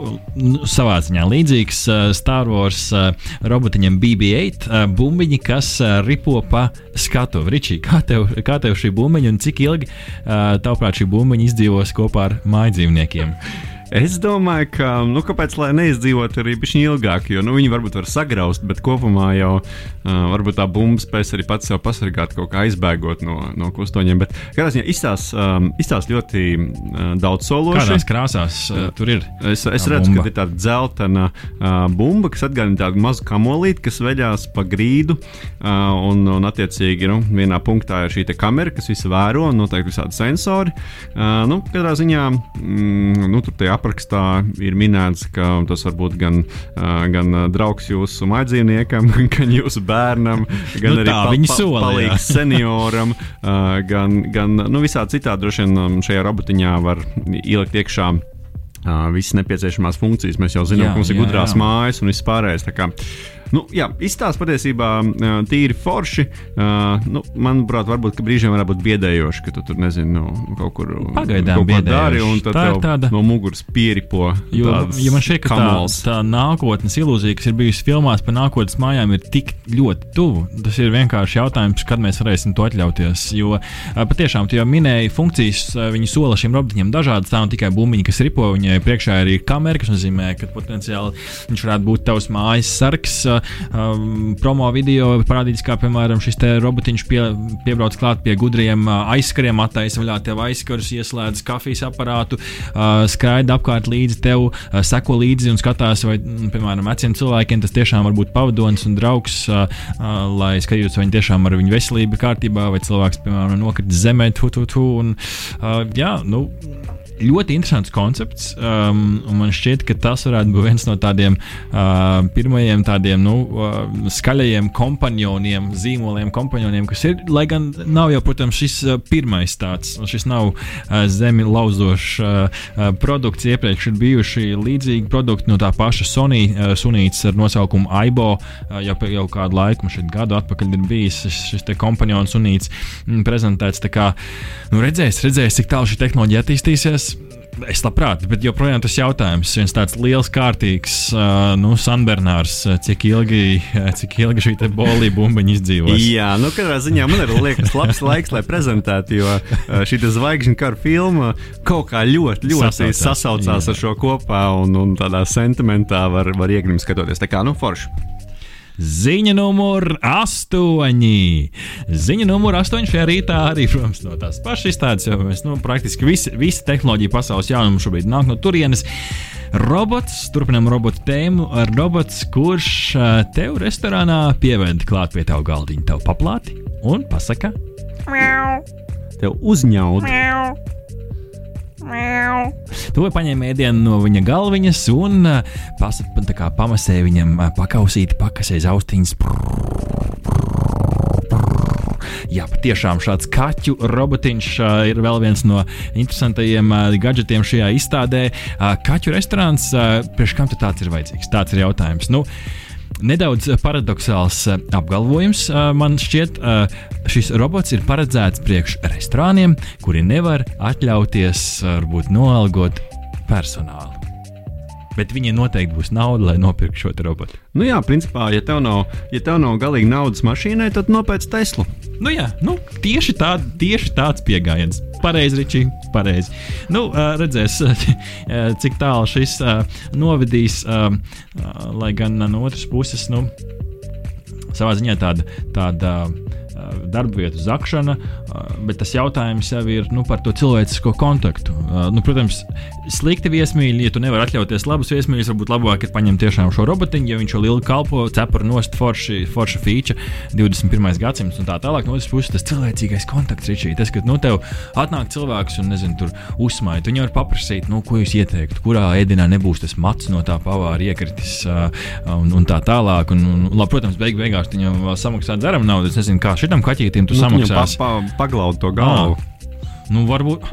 savā ziņā līdzīgs uh, Star Wars uh, robotiņam BB-8, uh, bumbiņi, kas uh, ripo pa skatu. Ričī, kā tev, kā tev šī bumbiņa un cik ilgi, uh, tavuprāt, šī bumbiņa izdzīvos kopā ar mājdzīvniekiem? Es domāju, ka, nu, kāpēc lai neizdzīvot arī pišķiņi ilgāk, jo, nu, viņi varbūt var sagraust, bet kopumā jau uh, varbūt tā bumba spēs arī pats sev pasargāt, kaut kā aizbēgot no, no kustoņiem. Bet, kādā ziņā, izstās, um, izstās ļoti uh, daudz sološi. Kādās krāsās uh, tur ir? Es, es redzu, bumba. ka ir tāda dzeltena uh, bumba, kas atgādina tādu mazu kamolīti, kas veļās pa grīdu, uh, un, un attiecīgi, nu, vienā punktā ir šī kamera, kas visu vēro, noteikti visādi sensori. Uh, nu, katrā ziņā, mm, nu, tur tajā aprakstā ir minēts, ka tas var būt gan, gan draugs jūsu maģzīvniekam, gan jūsu bērnam, gan nu, arī pa, pa, sola, palīgs senioram, gan, gan nu, visā citā droši vien šajā robotiņā var ielikt iekšā. Uh, visas nepieciešamās funkcijas. Mēs jau zinām, jā, ka mums ir jā, gudrās jā. mājas un viss pārējais. Nu, jā, izstāsta patiesībā tīri forši. Nu, manuprāt, varbūt brīžiem var būt biedējoši, ka tu tur nezini, nu, kaut kur pagaidām kaut dari, un tad tā tāda... no muguras pieripo. Jo, jo man šķiet, ka tā, tā nākotnes ilūzija, kas ir bijusi filmās par nākotnes mājām, ir tik ļoti tuvu. Tas ir vienkārši jautājums, kad mēs varēsim to atļauties. Jo patiešām, tu jau minēji, funkcijas viņi sola šiem robotiem dažādas. Tā nav tikai bumbiņa, kas ripo, viņai priekšā ir kamera, kas nozīmē, ka potenciāli viņš varētu būt tavs mājas sargs um, promo video parādīts, kā piemēram šis robotiņš pie, piebrauc klāt pie gudriem uh, aizskariem, attaisa vaļā tev aizskarus, ieslēdz kafijas aparātu, uh, skraida apkārt līdzi tev, uh, seko līdzi un skatās, vai, mm, piemēram, veciem cilvēkiem tas tiešām var būt pavadonis un draugs, uh, uh, lai skatītos, vai viņi tiešām ar viņu veselību ir kārtībā, vai cilvēks, piemēram, nokritis zemē, tu, tu, tu. Un, uh, jā, nu, ļoti interesants koncepts. Um, man šķiet, ka tas varētu būt viens no tādiem uh, pirmajiem tādiem nu, uh, skaļajiem kompanioniem, zīmoliem, kompanioniem, kas ir. Lai gan nav jau, protams, šis uh, pirmais tāds, šis nav uh, zemi lauzošs uh, uh, produkts. Iepriekš ir bijuši līdzīgi produkti no tā paša Sony uh, sunītes ar nosaukumu AIBO. Uh, jau, jau kādu laiku, šeit gadu atpakaļ, ir bijis šis, šis kompanions sunītes mm, prezentēts. Kā, nu, redzēs, redzēs, cik tālu šī tehnoloģija attīstīsies. Es labprāt, bet joprojām tas jautājums, viens tāds liels, kārtīgs, uh, nu, Sanbernārs, cik ilgi, cik ilgi šī bolīja bumbiņa izdzīvos. Jā, nu, katrā ziņā man ir liekas labs laiks, lai prezentētu, jo šī zvaigžņu kara filma kaut kā ļoti, ļoti sasaucās, sasaucās jā. ar šo kopā un, un tādā sentimentā var, var iegrimt skatoties. Tā kā, nu, forši. Ziņa numur 8. Ziņa numur 8 šajā rītā arī, protams, no tās pašas izstādes, jo mēs nu, praktiski visi, visi tehnoloģija pasaules jaunumi šobrīd nāk no turienes. Robots, turpinām robotu tēmu ar robots, kurš tev restorānā pieved klāt pie tava galdiņa, tev paplāti un pasaka, tev uzņaut. To paņēma ēdienu no viņa galviņas un pas, kā, pamasēja viņam pakausīt, pakasēja austiņas. Jā, patiešām šāds kaķu robotiņš ir vēl viens no interesantajiem gadgetiem šajā izstādē. Kaķu restorāns, priekš kam tāds ir vajadzīgs? Tāds ir jautājums. Nu, Nedaudz paradoxāls eh, apgalvojums eh, man šķiet, eh, šis robots ir paredzēts priekš restorāniem, kuri nevar atļauties varbūt noalgot personālu bet viņiem noteikti būs nauda, lai nopirktu šo robotu. Nu jā, principā, ja tev nav, ja tev nav galīgi naudas mašīnai, tad nopērc Teslu. Nu jā, nu, tieši, tā, tieši tāds pieejams. Pareizi, Ričī, pareizi. Nu, redzēs, cik tālu šis novedīs, lai gan no otras puses, nu, savā ziņā tāda. tāda darba vietu zakšana Bet tas jautājums jau ir nu, par to cilvēcisko kontaktu. Nu, protams, slikti viesmīļi, ja tu nevari atļauties labus viesmīļus, varbūt labāk ir paņemt tiešām šo robotiņu, ja viņš jau lielu kalpo, cepura nost, forši, forša feature, 21. gadsimts un tā tālāk. No otras puses, tas cilvēcīgais kontakts, Ričī, tas, ka nu, tev atnāk cilvēks un nezinu, tur uzsmaita, viņi var paprasīt, nu, ko jūs ieteiktu, kurā ēdienā nebūs tas mats no tā pavāra iekritis un, un tā tālāk. Un, un, labi, protams, beig beigās viņam samaksā dzeram naudu. Es nezinu, kā šitam kaķītim tu nu, samaksāsi. Pa, pa, paglaud to galvu. À, nu, varbūt.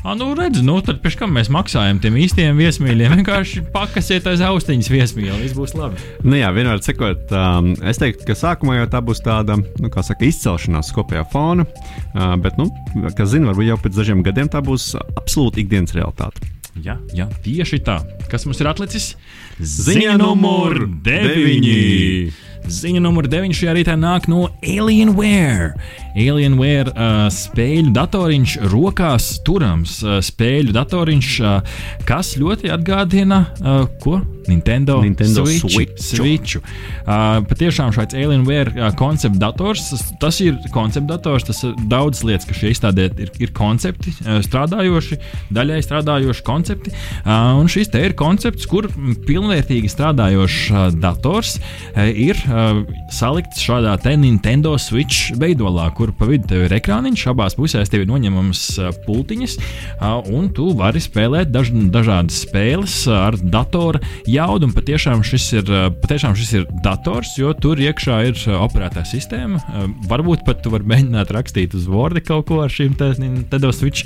Ah, nu, redz, nu, tad pēc tam mēs maksājam tiem īstiem viesmīļiem. Vienkārši pakasiet aiz austiņas viesmīļi, viss būs labi. Nu, jā, vienmēr sakot, um, es teiktu, ka sākumā jau tā būs tāda, nu, kā saka, izcelšanās kopējā fona. Uh, bet, nu, kas zina, varbūt jau pēc dažiem gadiem tā būs absolūti ikdienas realitāte. Jā, jā, tieši tā. Kas mums ir atlicis? Ziņa numur 9. Ziņa numur 9 šajā rītā nāk no Alienware. Alienware uh, spēļu datoriņš, rokās turams uh, spēļu datoriņš, uh, kas ļoti atgādina uh, ko? Nintendo, Nintendo Switch. Switch. Switch. Uh, patiešām šāds Alienware uh, koncepta dators, tas, ir koncepta dators, tas ir daudz lietas, kas šeit izstādē ir, ir koncepti, uh, strādājoši, daļai strādājoši koncepti. Uh, un šis te ir koncepts, kur pilnvērtīgi strādājošs uh, dators uh, ir uh, salikts šādā Nintendo Switch veidolā, kur pa vidu tev ir ekrāniņš, abās pusēs tev ir noņemamas uh, pultiņas, uh, un tu vari spēlēt daž, dažādas spēles uh, ar datora jaudu. Un patiešām šis, ir, uh, patiešām šis ir dators, jo tur iekšā ir uh, operētā sistēma. Uh, varbūt pat tu vari mēģināt rakstīt uz Word kaut ko ar šīm Nintendo Switch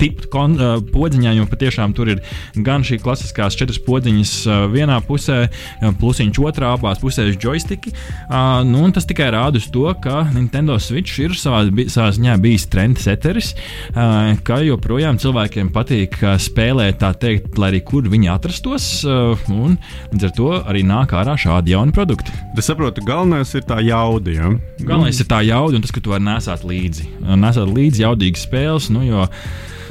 tipu uh, podziņām, jo patiešām tur ir gan šī klasiskās četras podziņas uh, vienā pusē, uh, plusiņš otrā, abās pusēs joystiki. Uh, nu, tas tikai rāda uz to, ka Nintendo Switch ir savā, savā ziņā bijis trendseteris, uh, ka joprojām cilvēkiem patīk uh, spēlēt, tā teikt, lai arī kur viņi atrastos, uh, un līdz ar to arī nāk ārā šādi jauni produkti. Es saprotu, galvenais ir tā jauda. Ja? Galvenais mm. ir tā jauda un tas, ka tu vari nesāt līdzi. Nesāt līdzi jaudīgas spēles, nu, jo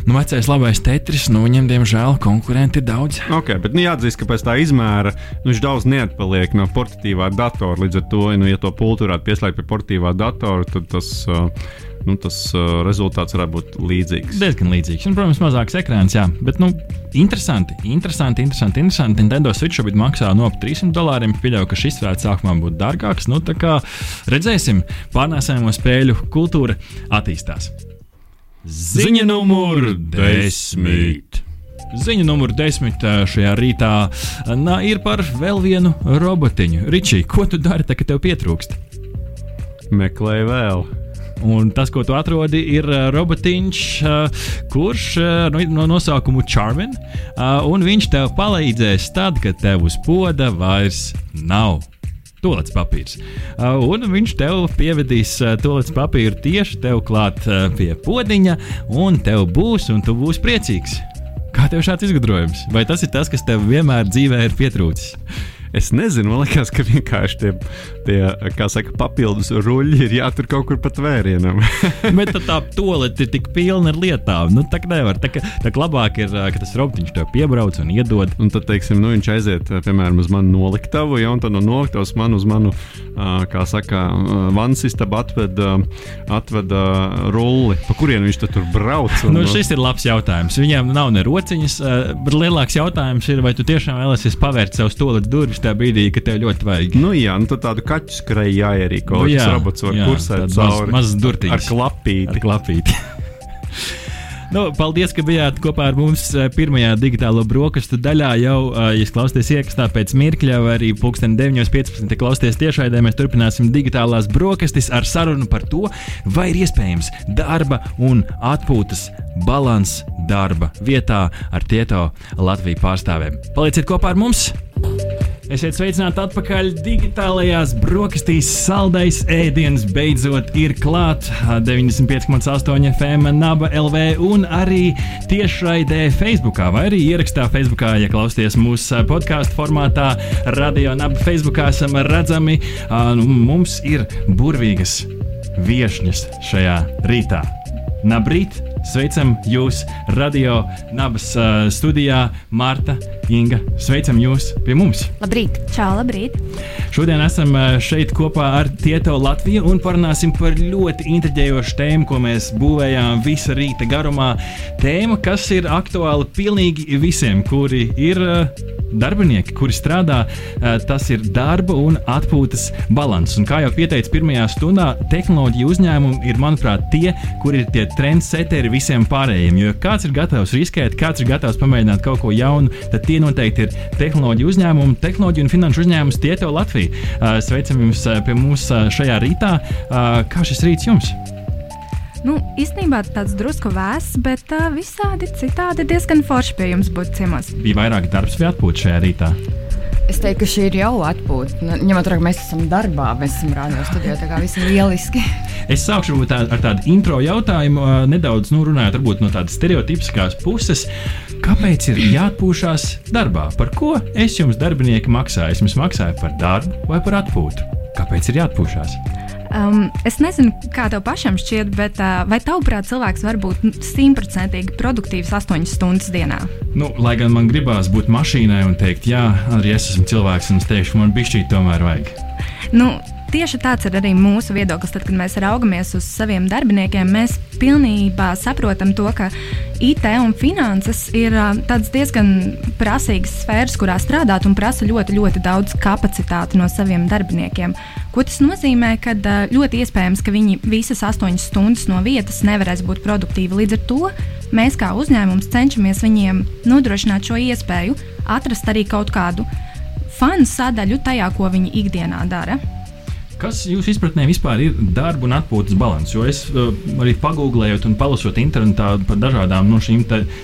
nu, vecais labais tetris, nu, viņam, diemžēl, konkurenti ir daudz. Ok, bet nu, jāatzīst, ka pēc tā izmēra nu, viņš daudz neatpaliek no portatīvā datora. Līdz ar to, nu, ja to pultu varētu pieslēgt pie portatīvā datora, tad tas. Uh, nu, tas uh, rezultāts varētu būt līdzīgs. Diezgan līdzīgs. Un, protams, mazāks ekrāns, jā. Bet, nu, interesanti, interesanti, interesanti. interesanti. Nintendo Switch šobrīd maksā no ap 300 dolāriem. Pieļauju, ka šis varētu sākumā būt dārgāks. Nu, tā kā redzēsim, pārnēsājumu spēļu kultūra attīstās. Ziņa numur desmit. Ziņa numur desmit šajā rītā nā, ir par vēl vienu robotiņu. Ričī, ko tu dari, tā, kad tev pietrūkst? Meklēju vēl. Un tas, ko tu atrodi, ir robotiņš, kurš nu, no nosaukuma Charmin, un viņš tev palīdzēs tad, kad tev uz poda vairs nav. Tolets papīrs. Uh, un viņš tev pievedīs uh, tolets papīru tieši tev klāt uh, pie podziņa, un tev būs, un tu būsi priecīgs. Kā tev šāds izgudrojums? Vai tas ir tas, kas tev vienmēr dzīvē ir pietrūcis? Es nezinu, man liekas, ka vienkārši tie, tie kā saka, papildus ruļļi ir jātur kaut kur pat vērienam. Bet tā tolete ir tik pilna ar lietām. Nu, tā nevar. Tā, tā labāk ir, ka tas robotiņš tev piebrauc un iedod. Un tad, teiksim, nu, viņš aiziet, piemēram, uz manu noliktavu, ja, un tad no noliktavas man uz manu, kā saka, vansistabu atved, atved rulli. Pa kurien viņš tur brauc? Un, nu, šis ir labs jautājums. Viņam nav ne rociņas, bet lielāks jautājums ir, vai tu tiešām vēlēsies pavērt savus toletes durvis tajā brīdī, kad tev ļoti vajag. Nu, jā, nu, tad tādu kaķu skrēju jāierīko. Nu, jā, robots var jā, kursēt cauri. Mazs maz durtiņš. Ar klapīti. Ar klapīti. Nu, paldies, ka bijāt kopā ar mums eh, pirmajā digitālo brokastu daļā. Jau, eh, ja klausāties iekšā pēc mirkļa, vai arī pulksten 9.15. klausāties tiešraidē, mēs turpināsim digitālās brokastis ar sarunu par to, vai ir iespējams darba un atpūtas balans darba vietā ar Tieto Latviju pārstāvēm. Palieciet kopā ar mums! Esiet sveicināti atpakaļ digitālajās brokastīs. Saldais ēdiens beidzot ir klāts 95,8 FM, Naba LV un arī tiešraidē Facebook, vai arī ierakstā Facebook, ja klausāties mūsu podkāstu formātā. Radio Naba Facebook esam redzami. Nu, mums ir burvīgas viesņas šajā rītā. Nabrīt, sveicam jūs radio nabas uh, studijā, Marta, Inga. Sveicam jūs pie mums! Labrīt! Čau, labrīt! Šodien esam šeit kopā ar Tieto Latviju un parunāsim par ļoti intriģējošu tēmu, ko mēs būvējām visa rīta garumā. Tēma, kas ir aktuāla pilnīgi visiem, kuri ir darbinieki, kuri strādā, tas ir darba un atpūtas balans. Un kā jau pieteicu pirmajā stundā, tehnoloģija uzņēmumi ir, manuprāt, tie, kuri ir tie trendseteri visiem pārējiem. Jo kāds ir gatavs riskēt, kāds ir gatavs pamēģināt kaut ko jaunu, tad tie noteikti ir tehnoloģiju uzņēmumi, tehnoloģiju un finanšu uzņēmums Tieto Latviju. Uh, sveicam jums uh, pie mums uh, šajā rītā. Kā šis rīts jums? Nu, īstenībā tāds drusku vēss, bet uh, visādi citādi diezgan forši pie jums būt ciemos. Bija vairāk darbs vai atpūta šajā rītā? Es teiktu, ka šī ir jau atpūta. Nu, ņemot vērā, ka mēs esam darbā, mēs esam rādio studijā, tā kā viss ir lieliski. Es sākšu tā, ar tādu intro jautājumu, nedaudz nu, runājot no tādas stereotipiskās puses. Kāpēc ir jāatpūšas darbā? Par ko es jums, darbinieki, maksāju? Es jums maksāju par darbu vai par atpūtu? Kāpēc ir jāatpūšas? Um, es nezinu, kā tev pašam šķiet, bet uh, vai tavuprāt, cilvēks var būt simtprocentīgi produktīvs 8 stundas dienā? Nu, lai gan man gribās būt mašīnai un teikt, jā, arī es esmu cilvēks, un es teikšu, man bišķīt tomēr vajag. Nu, Tieši tāds ir arī mūsu viedoklis. Tad, kad mēs raugamies uz saviem darbiniekiem, mēs pilnībā saprotam to, ka IT un finanses ir diezgan prasīgas sfēras, kurā strādāt un prasa ļoti, ļoti daudz kapacitāti no saviem darbiniekiem. Ko tas nozīmē? Kad ļoti iespējams, ka viņi visas astoņas stundas no vietas nevarēs būt produktīvi. Līdz ar to mēs kā uzņēmums cenšamies viņiem nodrošināt šo iespēju, atrast arī kaut kādu fanu sadaļu tajā, ko viņi ikdienā dara. Kas jūsu izpratnē vispār ir darba un atpūtas līdzsvars? Jo es uh, arī pagūglējot un palasot internetā par dažādām no šīm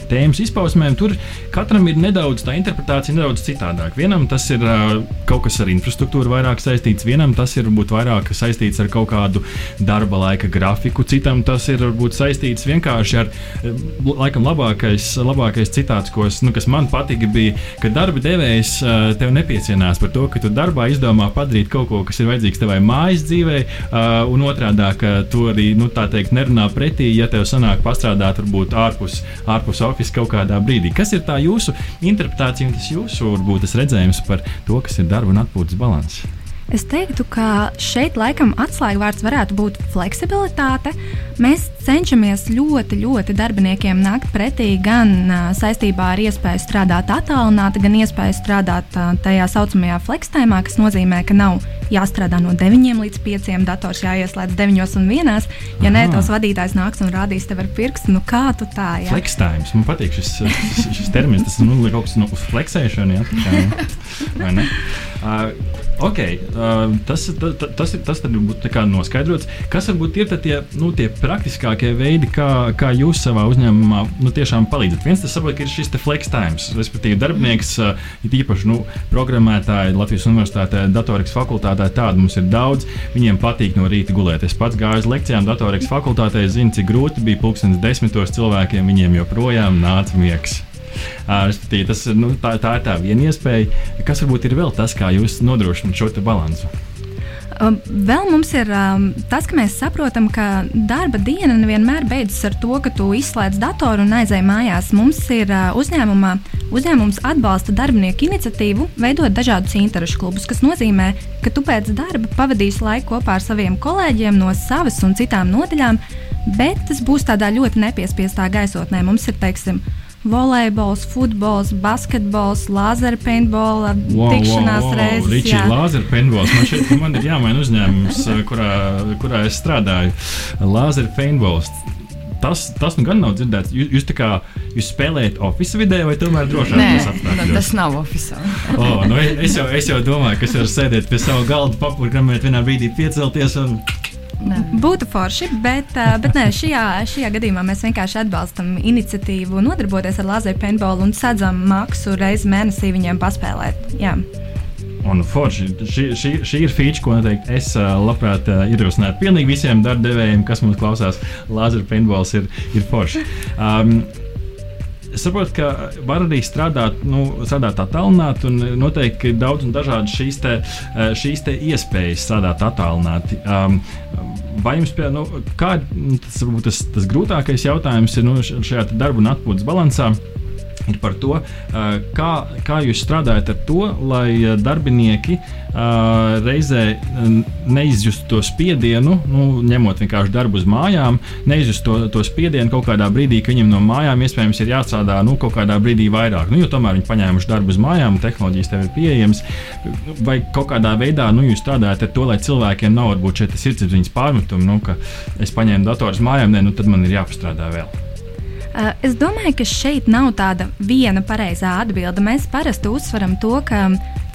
tēmas izpausmēm, tur katram ir nedaudz tā interpretācija, nedaudz citādāk. Vienam tas ir uh, kaut kas ar infrastruktūru vairāk saistīts, vienam tas ir varbūt vairāk saistīts ar kaut kādu darba laika grafiku, citam tas ir varbūt saistīts vienkārši ar, uh, laikam, labākais, labākais citāts, ko es, nu, kas man patika, bija, ka darba devējs uh, tev nepiecienās par to, ka tu darbā izdomā padarīt kaut ko, kas ir vajadzīgs tevai mājas dzīvē, uh, un otrādi, ka tu arī nu, teikt, nerunā pretī, ja tev sanāk pastrādāt varbūt ārpus, ārpus oficiāla kaut kādā brīdī. Kas ir tā jūsu interpretācija un tas jūsu varbūt tas redzējums par to, kas ir darba un atpūtas balanss? Es teiktu, ka šeit laikam atslēgvārds varētu būt fleksibilitāte. Mēs cenšamies ļoti, ļoti darbiniekiem nākt pretī gan uh, saistībā ar iespēju strādāt attālināti, gan iespēju strādāt uh, tajā saucamajā flekstēmā, kas nozīmē, ka nav jāstrādā no 9 līdz 5, dators jāieslēdz 9 un 1. Ja nē, tavs vadītājs nāks un rādīs tev ar pirkstu, nu kā tu tā? Ja? Flekstēms, man patīk šis, šis, šis termins, tas nu, kaut kas no nu, fleksēšana, ja, tā? Uh, ok, uh, tas, ta, ta, tas, ir, tas būtu noskaidrots. Kas varbūt ir tie, nu, tie praktiskākie veidi, kā, kā jūs savā uzņēmumā nu, tiešām palīdzat? Viens tas saprot, ir šis flex times, respektīvi darbinieks, ir īpaši nu, programmētāji Latvijas Universitātē, datorikas fakultātē, tādu mums ir daudz. Viņiem patīk no rīta gulēt. Es pats gāju uz lekcijām datorikas fakultātē, zinu, cik grūti bija pulkstenis desmitos cilvēkiem, viņiem joprojām nāca miegs. Tas, nu, tā, tā ir tā viena iespēja. Kas varbūt ir vēl tas, kā jūs nodrošināt šo balansu? Um, vēl mums ir um, tas, ka mēs saprotam, ka darba diena nevienmēr beidzas ar to, ka tu izslēdz datoru un aizej mājās. Mums ir uh, uzņēmumā, uzņēmums atbalsta darbinieku iniciatīvu, veidot dažādus interešu klubus, kas nozīmē, ka tu pēc darba pavadīsi laiku kopā ar saviem kolēģiem no savas un citām nodaļām, bet tas būs tādā ļoti nepiespiestā gaisotnē. Mums ir, teiksim, volejbols, futbols, basketbols, lāzera paintbola, wow, tikšanās wow, wow. reizes. Ričija, lāzera paintbols. Man šeit man ir jāmaina uzņēmums, eh, kurā, kurā es strādāju. Lāzera paintbols. Tas, tas nu gan nav dzirdēts. Jūs, jūs, kā, jūs spēlējat oficiālā vidē, vai tomēr drošāk tas apstākļos? Nu, tas nav oficiāli. oh, nu, es, jau, es jau domāju, ka es varu sēdēt pie sava galda, papurkramēt, vienā brīdī piecelties un Nē. Būtu forši, bet, bet nē, šajā, šajā gadījumā mēs vienkārši atbalstam iniciatīvu nodarboties ar lazeru paintballu un sadzam maksu reizi mēnesī viņiem paspēlēt. Jā. Un forši, šī, šī, šī ir feature, ko noteikti es labprāt ierosinātu pilnīgi visiem darbdevējiem, kas mums klausās. Lazeru paintballs ir, ir forši. Um, Es saprotu, ka var arī strādāt, nu, strādāt attālināti, un noteikti ir daudz un dažādas šīs, te, eh, šīs te iespējas strādāt attālināti. Um, vai jums, pie, nu, kā, tas, tas, tas grūtākais jautājums ir nu, šajā darba un atpūtas balansā? Ir par to, kā, kā jūs strādājat ar to, lai darbinieki reizē neizjustu to spiedienu, nu, ņemot vienkārši darbu uz mājām, neizjustu to, to spiedienu kaut kādā brīdī, ka viņam no mājām iespējams ir jāstrādā nu, kaut kādā brīdī vairāk. Nu, jo tomēr viņi paņēmuši darbu uz mājām, tehnoloģijas tev ir pieejamas. Vai kaut kādā veidā nu, jūs strādājat ar to, lai cilvēkiem nav varbūt šeit sirdsapziņas pārmetumi, nu, ka es paņēmu datoru uz mājām, ne, nu, tad man ir jāpastrādā vēl. Es domāju, ka šeit nav tāda viena pareizā atbilde. Mēs parasti uzsveram to, ka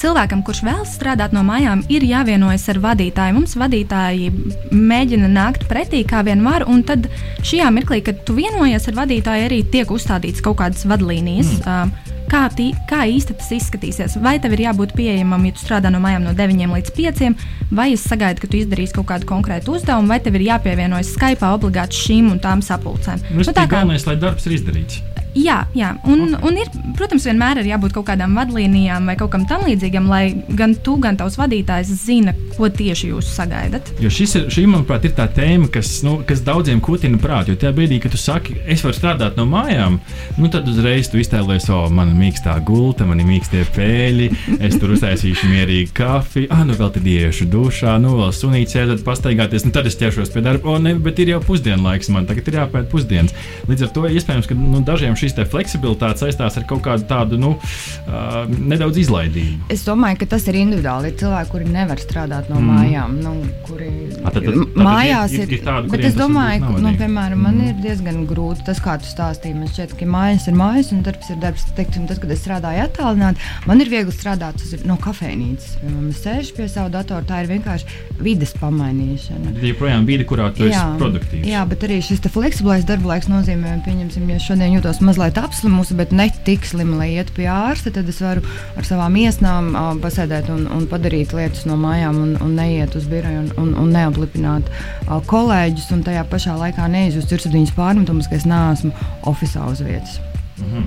cilvēkam, kurš vēlas strādāt no mājām, ir jāvienojas ar vadītāju. Mums vadītāji mēģina nākt pretī, kā vien var, un tad šajā mirklī, kad tu vienojies ar vadītāju, arī tiek uzstādīts kaut kādas vadlīnijas. Mm. Uh, kā, tī, kā īsti tas izskatīsies. Vai tev ir jābūt pieejamam, ja tu strādā no mājām no 9 līdz 5, vai es sagaidu, ka tu izdarīsi kaut kādu konkrētu uzdevumu, vai tev ir jāpievienojas Skype obligāti šīm un tām sapulcēm. Nu, nu, tā kā galvenais, lai darbs ir izdarīts. Jā, jā. Un, okay. un ir, protams, vienmēr ir jābūt kaut kādām vadlīnijām vai kaut kam tamlīdzīgam, lai gan tu, gan tavs vadītājs zina, ko tieši jūs sagaidat. Jo šis ir, šī, manuprāt, ir tā tēma, kas, nu, kas daudziem kutina prātu. Jo tajā brīdī, kad tu saki, es varu strādāt no mājām, nu, tad uzreiz tu iztēlojies, o, man mīkstā gulta, man ir mīkstie pēļi, es tur uztaisīšu mierīgi kafiju, ah, nu vēl tad iešu dušā, nu vēl sunīcē, tad pastaigāties, nu tad es ķeršos pie darba, o, ne, bet ir jau pusdienlaiks, man tagad ir jāpēta pusdienas. Līdz ar to iespējams, ka nu, dažiem šis fleksibilitāte saistās ar kaut kādu tādu nu, uh, nedaudz izlaidību. Es domāju, ka tas ir individuāli. Ir cilvēki, kuri nevar strādāt no mm. mājām, nu, kuri A, tad, tad, tad mājās ir. ir, ir tādi, bet es domāju, ka, nu, piemēram, mm. man ir diezgan grūti tas, kā tu stāstīji. Man šķiet, ka mājas ir mājas un darbs ir darbs. Teiksim, tas, kad es strādāju attālināti, man ir viegli strādāt no kafejnīcas. Es sēžu pie sava datora, tā ir vienkārši vides pamainīšana. Tā joprojām vide, kurā tu jā, esi produktīvs. Jā, bet arī šis fleksiblais darba laiks nozīmē, pieņemsim, ja šodien jūtos mazliet apslimusi, bet ne tik slima, lai iet pie ārsta, tad es varu ar savām iesnām uh, pasēdēt un, un padarīt lietas no mājām un, un neiet uz biroju un, un, un neaplipināt uh, kolēģus un tajā pašā laikā neizjust sirdsapziņas pārmetumus, ka es neesmu oficiālā uz vietas. Mm -hmm.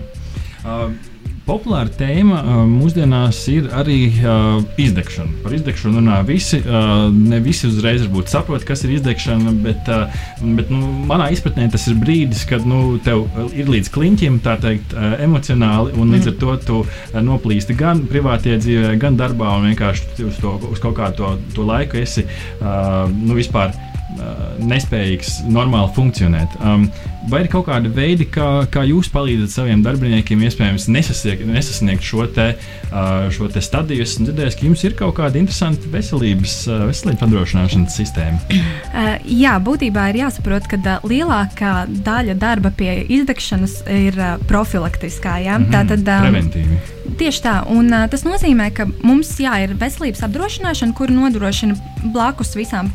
uh, Populāra tēma mūsdienās ir arī uh, izdegšana. Par izdegšanu runā visi. Uh, ne visi uzreiz saprot, kas ir izdegšana, bet, uh, bet nu, manā izpratnē tas ir brīdis, kad nu, tev ir līdz kliņķim, tā teikt, uh, emocionāli, un līdz ar to tu uh, noplīsti gan privātajā dzīvē, gan darbā, un vienkārši uz, to, uz kaut kādu to, to laiku esi uh, nu, vispār nespējīgs normāli funkcionēt. Um, vai ir kaut kādi veidi, kā, kā jūs palīdzat saviem darbiniekiem, iespējams, nesasniegt, nesasniegt šo, te, šo te stadiju? Esmu dzirdējis, ka jums ir kaut kāda interesanta veselības, veselības nodrošināšanas sistēma. Jā, būtībā ir jāsaprot, ka lielākā daļa darba pie izdegšanas ir profilaktiskā. Ja? Mm -hmm, tā tad preventīvi. Tieši tā, un tas nozīmē, ka mums jā, ir veselības apdrošināšana, kur nodrošina blakus visām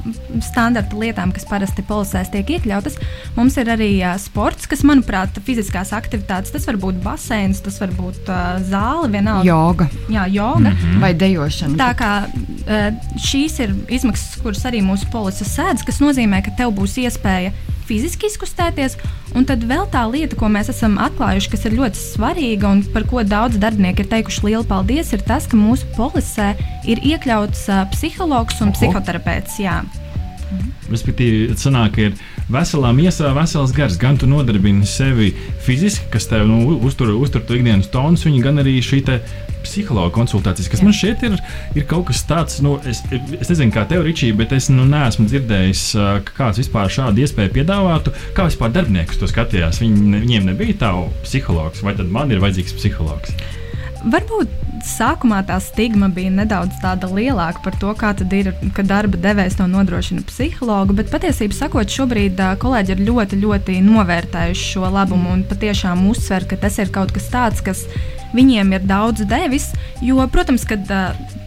standarta lietām, kas parasti polisēs tiek iekļautas. Mums ir arī sports, kas, manuprāt, fiziskās aktivitātes, tas var būt baseins, tas var būt uh, zāle, vienalga. Joga. Jā, joga. Mm -hmm. Vai dejošana. Tā kā uh, šīs ir izmaksas, kuras arī mūsu polises sēdz, kas nozīmē, ka tev būs iespēja fiziski izkustēties. Un tad vēl tā lieta, ko mēs esam atklājuši, kas ir ļoti svarīga un par ko daudz darbinieku ir teikuši lielu paldies, ir tas, ka mūsu polisē ir iekļauts uh, psihologs un Oho. psihoterapeits. Jā. Respektīvi, sanāk, ka ir veselā miesā vesels gars. Gan tu nodarbini sevi fiziski, kas tev nu, uztur, uztur to ikdienas tonus, gan arī šī psihologa konsultācijas, kas Jā. man šeit ir, ir kaut kas tāds, nu, es, es nezinu, kā tev, Ričī, bet es nu, neesmu dzirdējis, ka kāds vispār šādu iespēju piedāvātu. Kā vispār darbinieks to skatījās? Viņi, viņiem nebija tā psihologs, vai tad man ir vajadzīgs psihologs? Varbūt sākumā tā stigma bija nedaudz lielāka par to, kā ir, ka darba devējs to nodrošina psihologu, bet patiesībā sakot, šobrīd kolēģi ir ļoti, ļoti novērtējuši šo labumu un patiešām uzsver, ka tas ir kaut kas tāds, kas viņiem ir daudz devis. Jo, protams, ka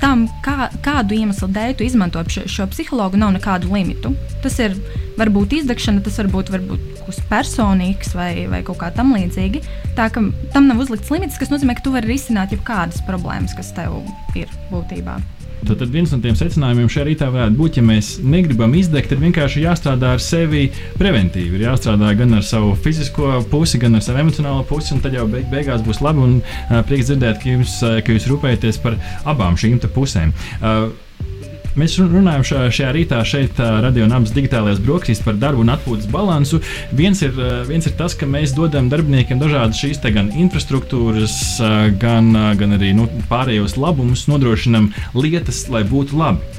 tam, kā, kādu iemeslu dēļ tu izmanto šo, šo psihologu, nav nekādu limitu. Tas ir varbūt izdegšana, tas varbūt, varbūt kas personīgs vai, vai kaut kā tam līdzīga. Tā ka tam nav uzlikts limits, kas nozīmē, ka tu vari risināt jebkādas problēmas, kas tev ir būtībā. Tad, tad viens no tiem secinājumiem šajā rītā varētu būt, ja mēs negribam izdegt, tad vienkārši jāstrādā ar sevi preventīvi. Ir jāstrādā gan ar savu fizisko pusi, gan ar savu emocionālo pusi, un tad jau beig beigās būs labi. Un uh, prieks dzirdēt, ka jūs, uh, ka jūs rūpējaties par abām šīm pusēm. Uh, mēs runājam šā, šajā rītā šeit, Radio Nams digitālajās brokastīs par darbu un atpūtas balansu. Viens ir, viens ir tas, ka mēs dodam darbiniekiem dažādas šīs gan infrastruktūras, gan, gan arī nu, pārējos labumus, nodrošinam lietas, lai būtu labi.